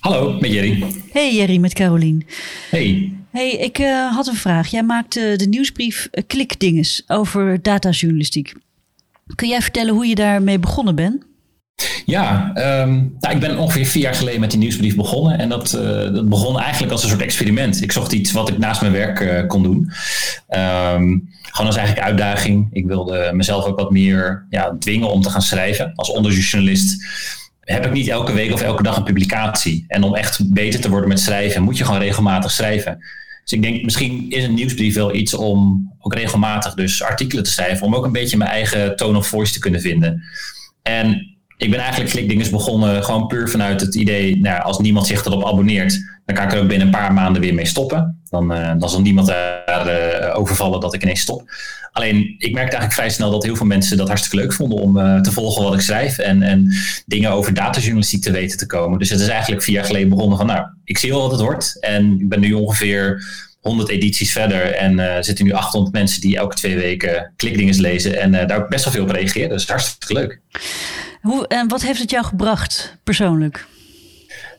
Hallo, met Jerry. Hey Jerry, met Carolien. Hey. Hey, ik uh, had een vraag. Jij maakte de nieuwsbrief uh, Klikdinges over datajournalistiek. Kun jij vertellen hoe je daarmee begonnen bent? Ja, um, nou, ik ben ongeveer vier jaar geleden met die nieuwsbrief begonnen. En dat, uh, dat begon eigenlijk als een soort experiment. Ik zocht iets wat ik naast mijn werk kon doen. Um, gewoon als eigenlijk uitdaging. Ik wilde mezelf ook wat meer ja, dwingen om te gaan schrijven. Als onderzoeksjournalist heb ik niet elke week of elke dag een publicatie. En om echt beter te worden met schrijven, moet je gewoon regelmatig schrijven. Dus ik denk, misschien is een nieuwsbrief wel iets om ook regelmatig dus artikelen te schrijven. Om ook een beetje mijn eigen tone of voice te kunnen vinden. En ik ben eigenlijk Klikdingers begonnen gewoon puur vanuit het idee, nou, als niemand zich erop abonneert, dan kan ik er ook binnen een paar maanden weer mee stoppen. Dan, uh, dan zal niemand daar uh, overvallen dat ik ineens stop. Alleen, ik merkte eigenlijk vrij snel dat heel veel mensen dat hartstikke leuk vonden om uh, te volgen wat ik schrijf en, en dingen over datajournalistiek te weten te komen. Dus het is eigenlijk vier jaar geleden begonnen van, nou, ik zie wel wat het wordt. En ik ben nu ongeveer 100 edities verder en uh, zitten nu 800 mensen die elke twee weken klikdinges lezen en daar ook best wel veel op reageren. Dus hartstikke leuk. Hoe, en wat heeft het jou gebracht persoonlijk?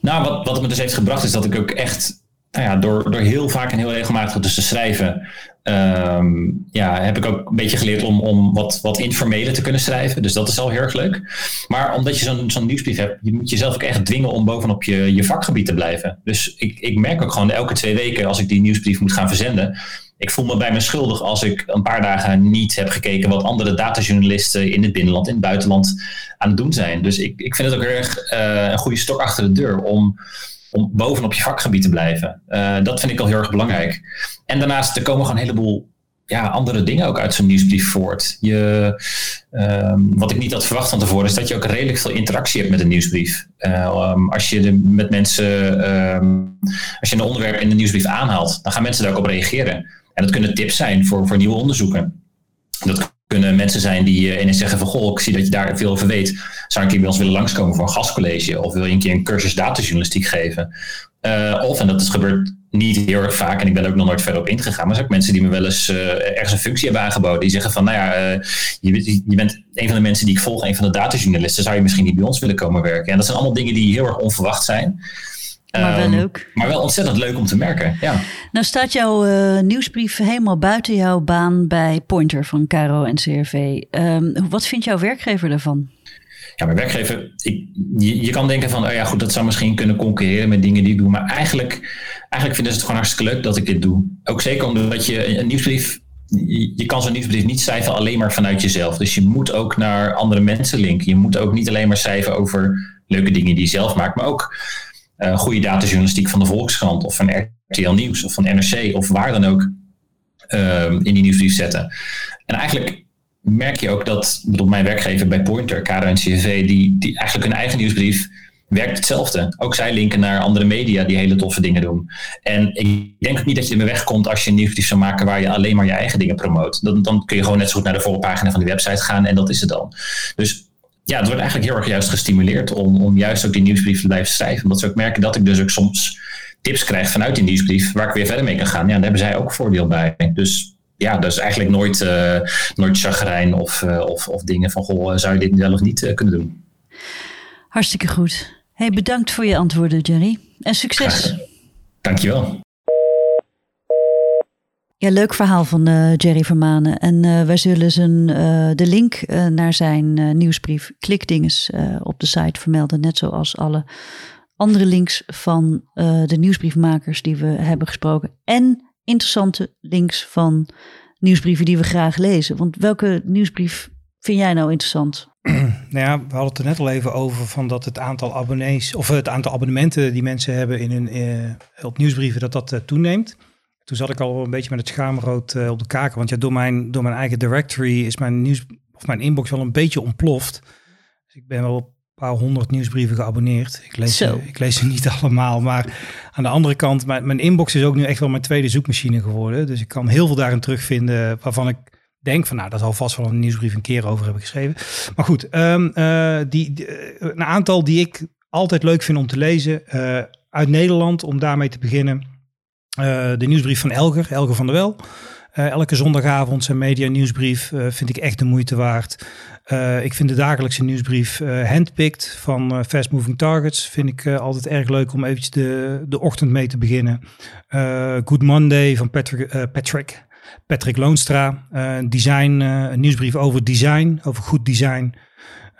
Nou, wat, wat me dus heeft gebracht is dat ik ook echt nou ja, door, door heel vaak en heel regelmatig dus te schrijven, um, ja, heb ik ook een beetje geleerd om, om wat, wat informeler te kunnen schrijven. Dus dat is al heel erg leuk. Maar omdat je zo'n zo'n nieuwsbrief hebt, je moet jezelf ook echt dwingen om bovenop je, je vakgebied te blijven. Dus ik, ik merk ook gewoon elke twee weken als ik die nieuwsbrief moet gaan verzenden. Ik voel me bij me schuldig als ik een paar dagen niet heb gekeken wat andere datajournalisten in het binnenland, in het buitenland aan het doen zijn. Dus ik, ik vind het ook erg uh, een goede stok achter de deur om om bovenop je vakgebied te blijven. Uh, dat vind ik al heel erg belangrijk. En daarnaast, er komen gewoon een heleboel ja, andere dingen ook uit zo'n nieuwsbrief voort. Je, um, wat ik niet had verwacht van tevoren, is dat je ook redelijk veel interactie hebt met een nieuwsbrief. Uh, um, als je de, met mensen, um, als je een onderwerp in de nieuwsbrief aanhaalt, dan gaan mensen daar ook op reageren. Dat kunnen tips zijn voor, voor nieuwe onderzoeken. Dat kunnen mensen zijn die uh, ineens zeggen van goh, ik zie dat je daar veel over weet. Zou een keer bij ons willen langskomen voor een gastcollege? Of wil je een keer een cursus datajournalistiek geven? Uh, of, en dat is gebeurt niet heel erg vaak en ik ben er ook nog nooit verder op ingegaan. Maar er zijn ook mensen die me wel eens uh, ergens een functie hebben aangeboden. Die zeggen van, nou ja, je, je, bent een van de mensen die ik volg, een van de datajournalisten. Zou je misschien niet bij ons willen komen werken? En dat zijn allemaal dingen die heel erg onverwacht zijn. Maar wel Ehm, leuk. Maar wel ontzettend leuk om te merken. Ja. Nou staat jouw eh, nieuwsbrief helemaal buiten jouw baan bij Pointer van Caro en CRV. Ehm, wat vindt jouw werkgever daarvan? Ja, mijn werkgever, ik, je, je kan denken van, oh ja, goed, dat zou misschien kunnen concurreren met dingen die ik doe. Maar eigenlijk, eigenlijk vinden ze het gewoon hartstikke leuk dat ik dit doe. Ook zeker omdat je een, nieuwsbrief, je, kan zo'n nieuwsbrief niet schrijven alleen maar vanuit jezelf. Dus je moet ook naar andere mensen linken. Je moet ook niet alleen maar schrijven over leuke dingen die je zelf maakt, maar ook eh, goede datajournalistiek van de Volkskrant of van RTL Nieuws of van NRC of waar dan ook ehm, in die nieuwsbrief zetten. En eigenlijk merk je ook dat, bedoel, mijn werkgever bij Pointer, Karo en CV, die, die eigenlijk hun eigen nieuwsbrief werkt hetzelfde. Ook zij linken naar andere media die hele toffe dingen doen. En ik denk ook niet dat je ermee wegkomt als je een nieuwsbrief zou maken waar je alleen maar je eigen dingen promoot. Dan, dan kun je gewoon net zo goed naar de voorpagina van die website gaan en dat is het dan. Dus ja, het wordt eigenlijk heel erg juist gestimuleerd om, om juist ook die nieuwsbrief te blijven schrijven. Omdat ze ook merken dat ik dus ook soms tips krijg vanuit die nieuwsbrief waar ik weer verder mee kan gaan. Ja, daar hebben zij ook voordeel bij. Dus ja, dat is eigenlijk nooit, uh, nooit chagrijn of, uh, of, of dingen van, goh, zou je dit wel of niet uh, kunnen doen. Hartstikke goed. Hey, bedankt voor je antwoorden, Jerry. En succes. Graag. Dankjewel. Ja, leuk verhaal van uh, Jerry Vermanen. En uh, wij zullen zijn, uh, de link naar zijn nieuwsbrief Klikdinges op de site vermelden. Net zoals alle andere links van de nieuwsbriefmakers die we hebben gesproken. En interessante links van nieuwsbrieven die we graag lezen. Want welke nieuwsbrief vind jij nou interessant? Nou ja, we hadden het er net al even over van dat het aantal abonnees of het aantal abonnementen die mensen hebben in hun op nieuwsbrieven dat dat toeneemt. Toen zat ik al een beetje met het schaamrood uh, op de kaken, want ja, door mijn, door mijn eigen directory is mijn nieuws of mijn inbox wel een beetje ontploft. Dus ik ben wel op een paar honderd nieuwsbrieven geabonneerd. Ik lees, ze, ik lees ze niet allemaal, maar aan de andere kant, mijn, mijn inbox is ook nu echt wel mijn tweede zoekmachine geworden. Dus ik kan heel veel daarin terugvinden waarvan ik denk van nou, dat zal vast wel een nieuwsbrief een keer over hebben geschreven. Maar goed, um, uh, die, die, een aantal die ik altijd leuk vind om te lezen uh, uit Nederland, om daarmee te beginnen. Uh, de nieuwsbrief van Elger, Elger van der Wel. elke zondagavond zijn media nieuwsbrief vind ik echt de moeite waard. ik vind de dagelijkse nieuwsbrief handpicked van Fast Moving Targets. Vind ik altijd erg leuk om eventjes de, de ochtend mee te beginnen. Good Monday van Patrick, Patrick Patrick Loonstra, design, een nieuwsbrief over design, over goed design.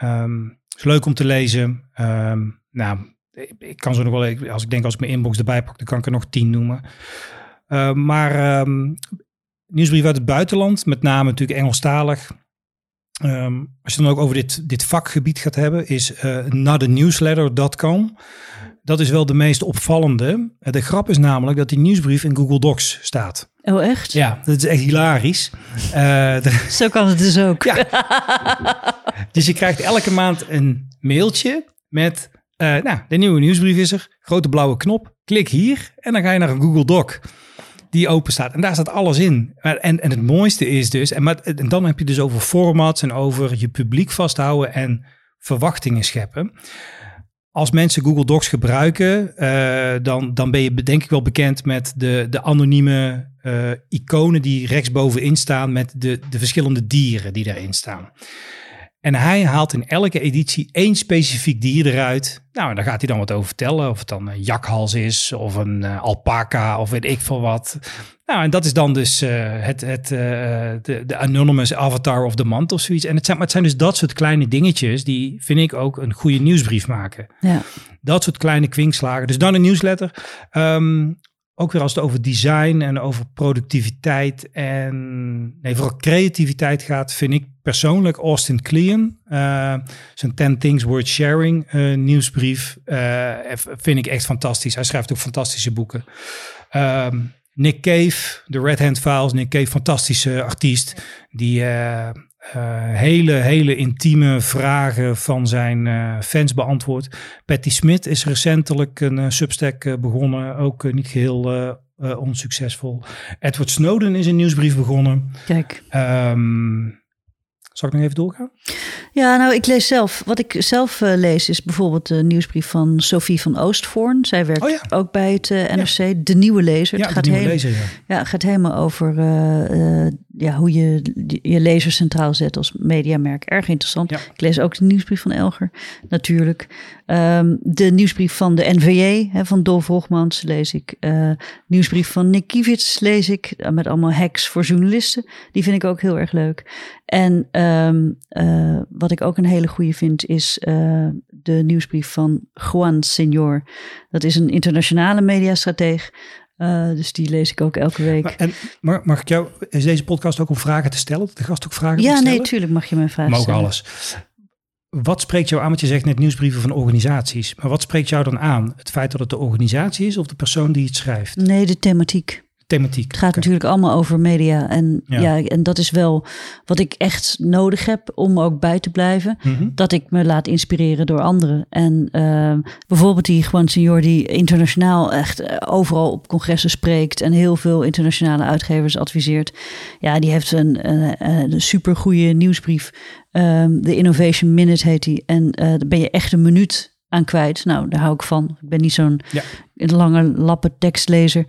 Um, is leuk om te lezen. Um, nou, ik, kan zo nog wel, als ik denk als ik mijn inbox erbij pak, dan kan ik er nog tien noemen. Uh, maar um, nieuwsbrief uit het buitenland, met name natuurlijk Engelstalig. Um, als je dan ook over dit, dit vakgebied gaat hebben, is uh, notthenewsletter.com. Dat is wel de meest opvallende. De grap is namelijk dat die nieuwsbrief in Google Docs staat. Oh, echt? Ja, dat is echt hilarisch. Uh, Zo kan het dus ook. Ja. dus je krijgt elke maand een mailtje met, uh, nou, de nieuwe nieuwsbrief is er. Grote blauwe knop. Klik hier en dan ga je naar een Google Doc die open staat. En daar staat alles in. En, en het mooiste is dus, en, dan heb je dus over formats en over je publiek vasthouden en verwachtingen scheppen. Als mensen Google Docs gebruiken, uh, dan, dan ben je denk ik wel bekend met de, de anonieme uh, iconen die rechtsbovenin staan met de, de verschillende dieren die daarin staan. En hij haalt in elke editie één specifiek dier eruit. Nou, en daar gaat hij dan wat over vertellen. Of het dan een jakhals is, of een uh, alpaca, of weet ik veel wat. Nou, en dat is dan dus uh, het, het, uh, de, de anonymous avatar of the month of zoiets. En het zijn, maar het zijn dus dat soort kleine dingetjes die, vind ik, ook een goede nieuwsbrief maken. Ja. Dat soort kleine kwinkslagen. Dus dan een nieuwsletter. Um, ook weer als het over design en over productiviteit en nee, vooral creativiteit gaat, vind ik persoonlijk Austin Kleon, uh, zijn 10 Things Worth Sharing uh, nieuwsbrief, uh, vind ik echt fantastisch. Hij schrijft ook fantastische boeken. Um, Nick Cave, de Red Hand Files, Nick Cave, fantastische artiest, die hele, hele intieme vragen van zijn uh, fans beantwoord. Patty Smith is recentelijk een uh, Substack begonnen, ook niet geheel onsuccesvol. Edward Snowden is een nieuwsbrief begonnen. Kijk. Um, zal ik nog even doorgaan? Ja, nou, ik lees zelf. Wat ik zelf uh, lees is bijvoorbeeld de nieuwsbrief van Sophie van Oostvoorn. Zij werkt oh ja. ook bij het uh, NRC, ja. de nieuwe lezer. Ja, het gaat de nieuwe lezer, ja. ja. gaat helemaal over uh, ja, hoe je je lezer centraal zet als mediamerk. Erg interessant. Ik lees ook de nieuwsbrief van Elger, natuurlijk. Ehm, de nieuwsbrief van de NVJ, hè, van Dolf Hogmans, lees ik. Nieuwsbrief van Nick Kiewicz lees ik, met allemaal hacks voor journalisten. Die vind ik ook heel erg leuk. En um, uh, wat ik ook een hele goede vind, is de nieuwsbrief van Juan Senior. Dat is een internationale mediastrateeg. Uh, dus die lees ik ook elke week. Maar, en mag, mag ik jou, is deze podcast ook om vragen te stellen? De gast ook vragen ja, te stellen? nee, tuurlijk mag je mijn vragen Mogen stellen. alles. Wat spreekt jou aan? Want je zegt net nieuwsbrieven van organisaties. Maar wat spreekt jou dan aan? Het feit dat het de organisatie is of de persoon die het schrijft? Nee, de thematiek. Thematiek. Het gaat okay. natuurlijk allemaal over media. En, ja. ja. en dat is wel wat ik echt nodig heb om ook bij te blijven. Mhm. Mm -hmm. Dat ik me laat inspireren door anderen. En uh, bijvoorbeeld die Juan Senior die internationaal echt overal op congressen spreekt. En heel veel internationale uitgevers adviseert. Ja, die heeft een, een, een supergoeie nieuwsbrief. Um, de Innovation Minute heet die. En uh, daar ben je echt een minuut aan kwijt. Nou, daar hou ik van. Ik ben niet zo'n ja. lange lappen tekstlezer.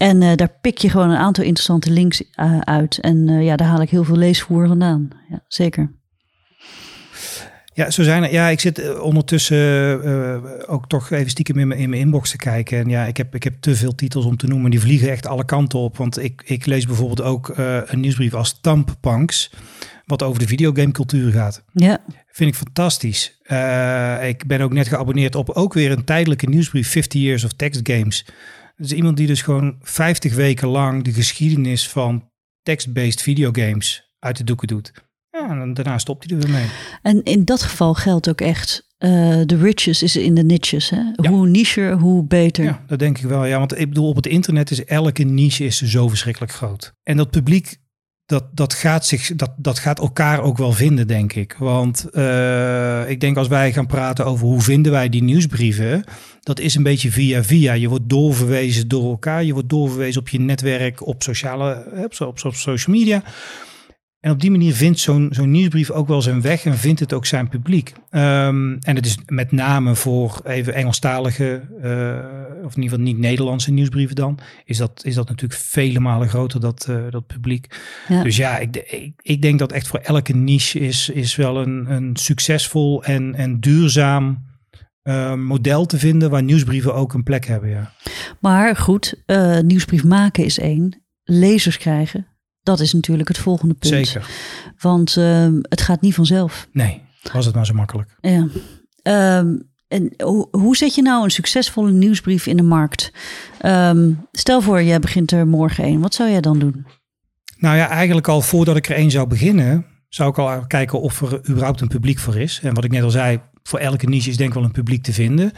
En uh, daar pik je gewoon een aantal interessante links uh, uit. En uh, ja, daar haal ik heel veel leesvoer vandaan. Ja, zeker. Ja, zo zijn er. Ja, ik zit ondertussen ook toch even stiekem in mijn, in mijn inbox te kijken. En ja, ik heb, ik heb te veel titels om te noemen. Die vliegen echt alle kanten op. Want ik, ik lees bijvoorbeeld ook een nieuwsbrief als Tamppunks. Wat over de videogamecultuur gaat. Ja. Vind ik fantastisch. Uh, ik ben ook net geabonneerd op ook weer een tijdelijke nieuwsbrief. 50 Years of Text Games. Is iemand die dus gewoon 50 weken lang de geschiedenis van text-based videogames uit de doeken doet. Ja, en daarna stopt hij er weer mee. En in dat geval geldt ook echt, de uh, riches is in de niches. Hè? Ja. Hoe nicher, hoe beter. Ja, dat denk ik wel. Ja, want ik bedoel, op het internet is elke niche is zo verschrikkelijk groot. En dat publiek dat, dat, gaat zich, dat, dat gaat elkaar ook wel vinden, denk ik. Want uh, ik denk als wij gaan praten over hoe vinden wij die nieuwsbrieven, dat is een beetje via via. Je wordt doorverwezen door elkaar, je wordt doorverwezen op je netwerk, op sociale, op, op, op social media. En op die manier vindt zo'n zo'n nieuwsbrief ook wel zijn weg en vindt het ook zijn publiek. Um, en het is met name voor even Engelstalige, uh, of in ieder geval niet Nederlandse nieuwsbrieven dan, is dat, is dat natuurlijk vele malen groter, dat, uh, dat publiek. Ja. Dus ja, ik, ik, ik, denk dat echt voor elke niche is, is wel een, een succesvol en, en duurzaam uh, model te vinden waar nieuwsbrieven ook een plek hebben. Ja. Maar goed, nieuwsbrief maken is één. Lezers krijgen, dat is natuurlijk het volgende punt. Zeker. Want uh, het gaat niet vanzelf. Nee, was het maar zo makkelijk. Ja. Um, en hoe, hoe zet je nou een succesvolle nieuwsbrief in de markt? Um, stel voor, jij begint er morgen een. Wat zou jij dan doen? Nou ja, eigenlijk al voordat ik er één zou beginnen, zou ik al kijken of er überhaupt een publiek voor is. En wat ik net al zei, voor elke niche is denk ik wel een publiek te vinden.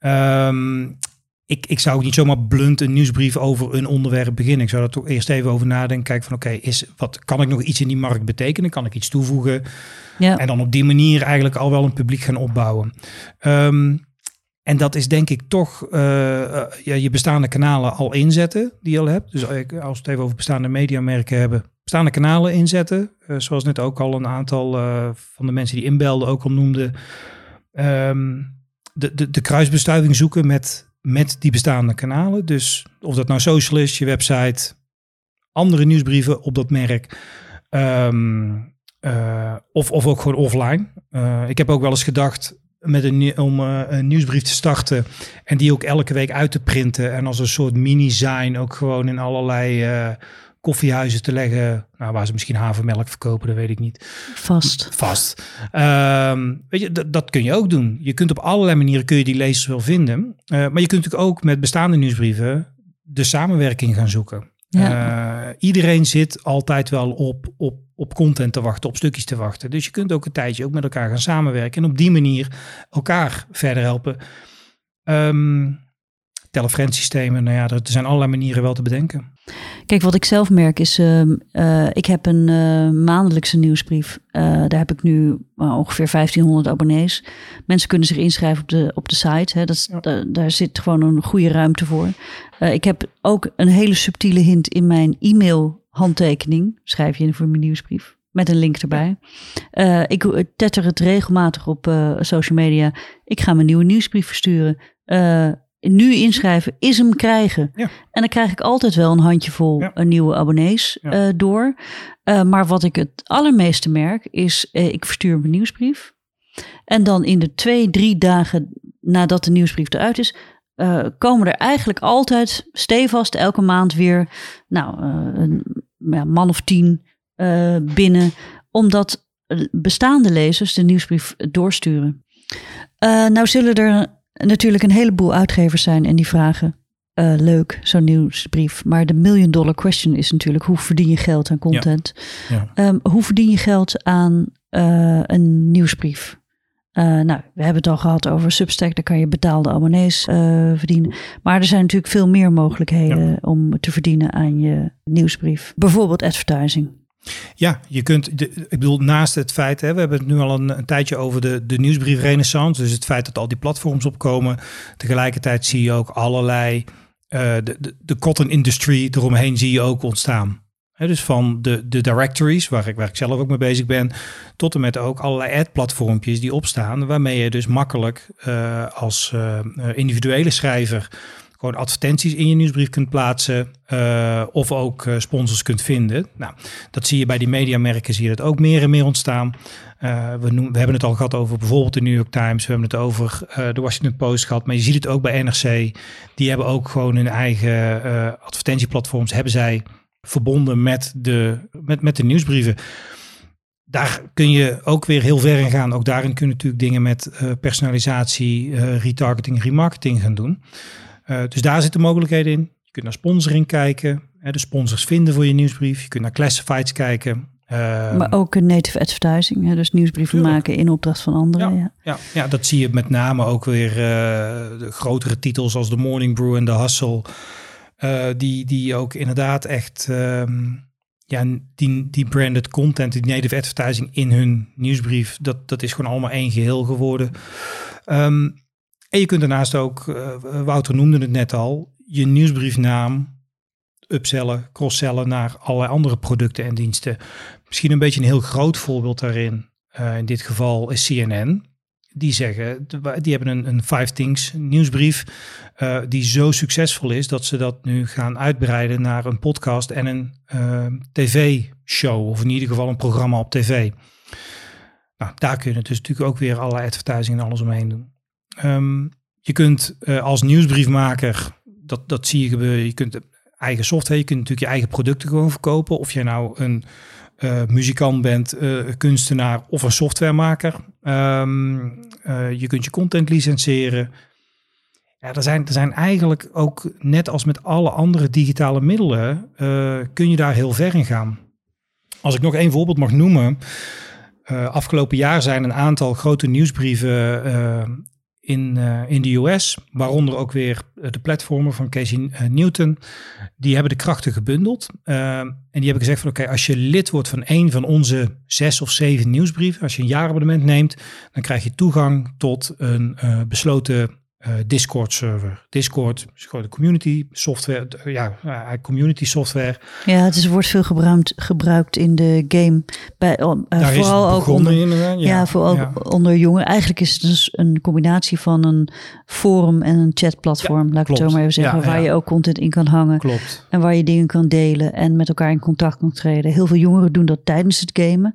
Um, ik, ik zou ook niet zomaar blunt een nieuwsbrief over een onderwerp beginnen. Ik zou er toch eerst even over nadenken. Kijken van oké, is wat kan ik nog iets in die markt betekenen? Kan ik iets toevoegen? Ja. En dan op die manier eigenlijk al wel een publiek gaan opbouwen. Um, en dat is denk ik toch uh, uh, ja, je bestaande kanalen al inzetten die je al hebt. Dus als we het even over bestaande mediamerken hebben, bestaande kanalen inzetten. Uh, zoals net ook al een aantal van de mensen die inbelden ook al noemden. Um, de, de, de kruisbestuiving zoeken met met die bestaande kanalen. Dus of dat nou social is, je website, andere nieuwsbrieven op dat merk. Um, uh, of, of ook gewoon offline. Uh, ik heb ook wel eens gedacht met een, om uh, een nieuwsbrief te starten en die ook elke week uit te printen. En als een soort mini-zijn ook gewoon in allerlei koffiehuizen te leggen. Nou, waar ze misschien havermelk verkopen, dat weet ik niet. Vast. Vast. Um, weet je, dat kun je ook doen. Je kunt op allerlei manieren kun je die lezers wel vinden. Uh, maar je kunt natuurlijk ook met bestaande nieuwsbrieven de samenwerking gaan zoeken. Ja. Uh, iedereen zit altijd wel op, op, op content te wachten, op stukjes te wachten. Dus je kunt ook een tijdje ook met elkaar gaan samenwerken. En op die manier elkaar verder helpen. Um, nou ja, er zijn allerlei manieren wel te bedenken. Kijk, wat ik zelf merk is, uh, uh, ik heb een uh, maandelijkse nieuwsbrief. Uh, daar heb ik nu ongeveer 1500 abonnees. Mensen kunnen zich inschrijven op de, op de site. Hè. Dat is, ja. daar zit gewoon een goede ruimte voor. Ik heb ook een hele subtiele hint in mijn e-mail handtekening. Schrijf je in voor mijn nieuwsbrief. Met een link erbij. Ik tetter het regelmatig op social media. Ik ga mijn nieuwe nieuwsbrief versturen. Nu inschrijven is hem krijgen. Ja. En dan krijg ik altijd wel een handjevol Ja. nieuwe abonnees Ja. eh, door. Eh, maar wat ik het allermeeste merk is, eh, ik verstuur mijn nieuwsbrief. En dan in de twee, drie dagen nadat de nieuwsbrief eruit is, komen er eigenlijk altijd stevast elke maand weer nou, een ja, man of tien binnen. Omdat bestaande lezers de nieuwsbrief doorsturen. Nou zullen er natuurlijk een heleboel uitgevers zijn en die vragen... eh, leuk, zo'n nieuwsbrief. Maar de million dollar question is natuurlijk... hoe verdien je geld aan content? Ja. Ehm, hoe verdien je geld aan eh, een nieuwsbrief? Eh, nou, we hebben het al gehad over Substack. Daar kan je betaalde abonnees verdienen. Maar er zijn natuurlijk veel meer mogelijkheden om te verdienen aan je nieuwsbrief. Bijvoorbeeld advertising. Ja, je kunt, de, ik bedoel, naast het feit, hè, we hebben het nu al een, tijdje over de, de nieuwsbrief renaissance. Dus het feit dat al die platforms opkomen. Tegelijkertijd zie je ook allerlei, eh, de, de, cotton industry eromheen zie je ook ontstaan. Dus van de, de directories, waar ik, waar ik zelf ook mee bezig ben, tot en met ook allerlei ad-platformpjes die opstaan, waarmee je dus makkelijk eh, als eh, individuele schrijver gewoon advertenties in je nieuwsbrief kunt plaatsen eh, of ook eh, sponsors kunt vinden. Nou, dat zie je bij die mediamerken, zie je dat ook meer en meer ontstaan. Eh, we, noemen, we hebben het al gehad over bijvoorbeeld de New York Times, we hebben het over eh, de Washington Post gehad, maar je ziet het ook bij NRC. Die hebben ook gewoon hun eigen advertentieplatforms, hebben zij verbonden met de, met, met de nieuwsbrieven. Daar kun je ook weer heel ver in gaan. Ook daarin kun je natuurlijk dingen met personalisatie, eh, retargeting, remarketing gaan doen. Uh, dus daar zitten mogelijkheden in. Je kunt naar sponsoring kijken, hè, de sponsors vinden voor je nieuwsbrief. Je kunt naar classifieds kijken. Uh, maar ook een native advertising, hè, dus nieuwsbrieven tuurlijk. maken in opdracht van anderen. Ja, ja. ja. Ja, dat zie je met name ook weer uh, de grotere titels als The Morning Brew en The Hustle. Uh, die, die ook inderdaad echt um, ja, die, die branded content, die native advertising in hun nieuwsbrief, dat, dat is gewoon allemaal één geheel geworden. Um, en je kunt daarnaast ook, uh, Wouter noemde het net al, je nieuwsbriefnaam upsellen, crosssellen naar allerlei andere producten en diensten. Misschien een beetje een heel groot voorbeeld daarin, uh, in dit geval is CNN. Die zeggen, die hebben een, een Five Things nieuwsbrief uh, die zo succesvol is dat ze dat nu gaan uitbreiden naar een podcast en een tv-show, of in ieder geval een programma op tv. Nou, daar kun je dus natuurlijk ook weer allerlei advertising en alles omheen doen. Um, je kunt uh, als nieuwsbriefmaker, dat, dat zie je gebeuren, je kunt eigen software, je kunt natuurlijk je eigen producten gewoon verkopen. Of jij nou een uh, muzikant bent, uh, kunstenaar of een softwaremaker. Um, je kunt je content licenseren. Ja, er zijn, er zijn eigenlijk ook, net als met alle andere digitale middelen, kun je daar heel ver in gaan. Als ik nog één voorbeeld mag noemen. afgelopen jaar zijn een aantal grote nieuwsbrieven in, uh, in de US, waaronder ook weer de platformen van Casey uh, Newton, die hebben de krachten gebundeld. En die hebben gezegd van oké, als je lid wordt van een van onze zes of zeven nieuwsbrieven, als je een jaarabonnement neemt, dan krijg je toegang tot een besloten Discord server. Discord is gewoon de community software, ja, community software. Ja, het is, wordt veel gebruikt, gebruikt in de game. Bij, uh, vooral ook onder, in, ja, ja, vooral ja. onder jongeren. Eigenlijk is het dus een combinatie van een forum en een chatplatform, ja, laat ik het zo maar even zeggen, waar je ook content in kan hangen. Klopt. En waar je dingen kan delen en met elkaar in contact kan treden. Heel veel jongeren doen dat tijdens het gamen.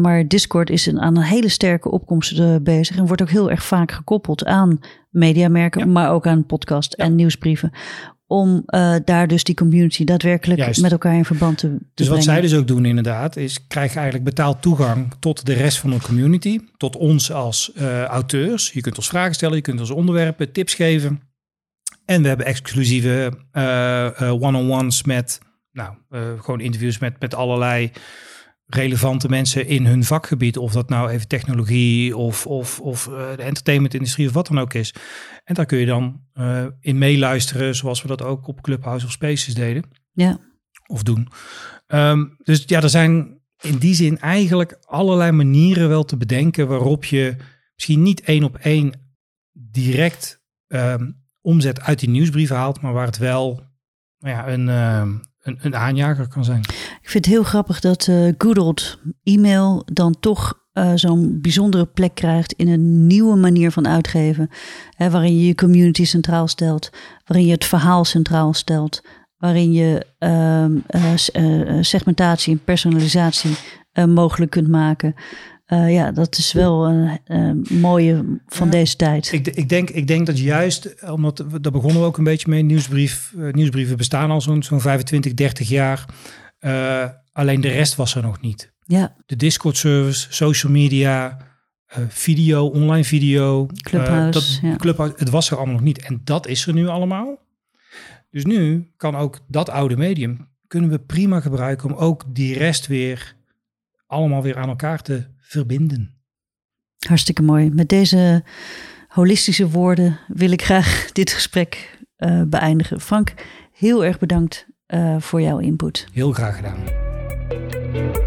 Maar Discord is een, aan een hele sterke opkomst bezig en wordt ook heel erg vaak gekoppeld aan mediamerken, ja. maar ook aan podcast ja. en nieuwsbrieven. Om uh, daar dus die community daadwerkelijk Juist. met elkaar in verband te, te Dus brengen. wat zij dus ook doen inderdaad, is krijg je eigenlijk betaald toegang tot de rest van de community. Tot ons als uh, auteurs. Je kunt ons vragen stellen, je kunt ons onderwerpen, tips geven. En we hebben exclusieve uh, one-on-ones met, nou, gewoon interviews met, met allerlei relevante mensen in hun vakgebied. Of dat nou even technologie of, of, of uh, de entertainmentindustrie of wat dan ook is. En daar kun je dan uh, in meeluisteren zoals we dat ook op Clubhouse of Spaces deden. Ja. Of doen. Um, dus ja, er zijn in die zin eigenlijk allerlei manieren wel te bedenken waarop je misschien niet één op één direct um, omzet uit die nieuwsbrief haalt, maar waar het wel nou ja, een, uh, een, aanjager kan zijn. Ik vind het heel grappig dat uh, e-mail dan toch eh, zo'n bijzondere plek krijgt in een nieuwe manier van uitgeven. Hè, waarin je je community centraal stelt, waarin je het verhaal centraal stelt, waarin je ehm, eh, segmentatie en personalisatie mogelijk kunt maken. Eh, ja, dat is wel een eh, mooie van Ja. deze tijd. Ik, ik, denk, ik denk dat juist, omdat we- daar begonnen we ook een beetje mee, nieuwsbrief, eh, nieuwsbrieven bestaan al zo'n zo'n 25, 30 jaar. Alleen de rest was er nog niet. Ja, De Discord service, social media, video, online video. Clubhouse, dat, ja. Clubhouse, het was er allemaal nog niet. En dat is er nu allemaal. Dus nu kan ook dat oude medium, kunnen we prima gebruiken om ook die rest weer allemaal weer aan elkaar te verbinden. hartstikke mooi. Met deze holistische woorden wil ik graag dit gesprek eh, beëindigen. Frank, heel erg bedankt eh, voor jouw input. Heel graag gedaan.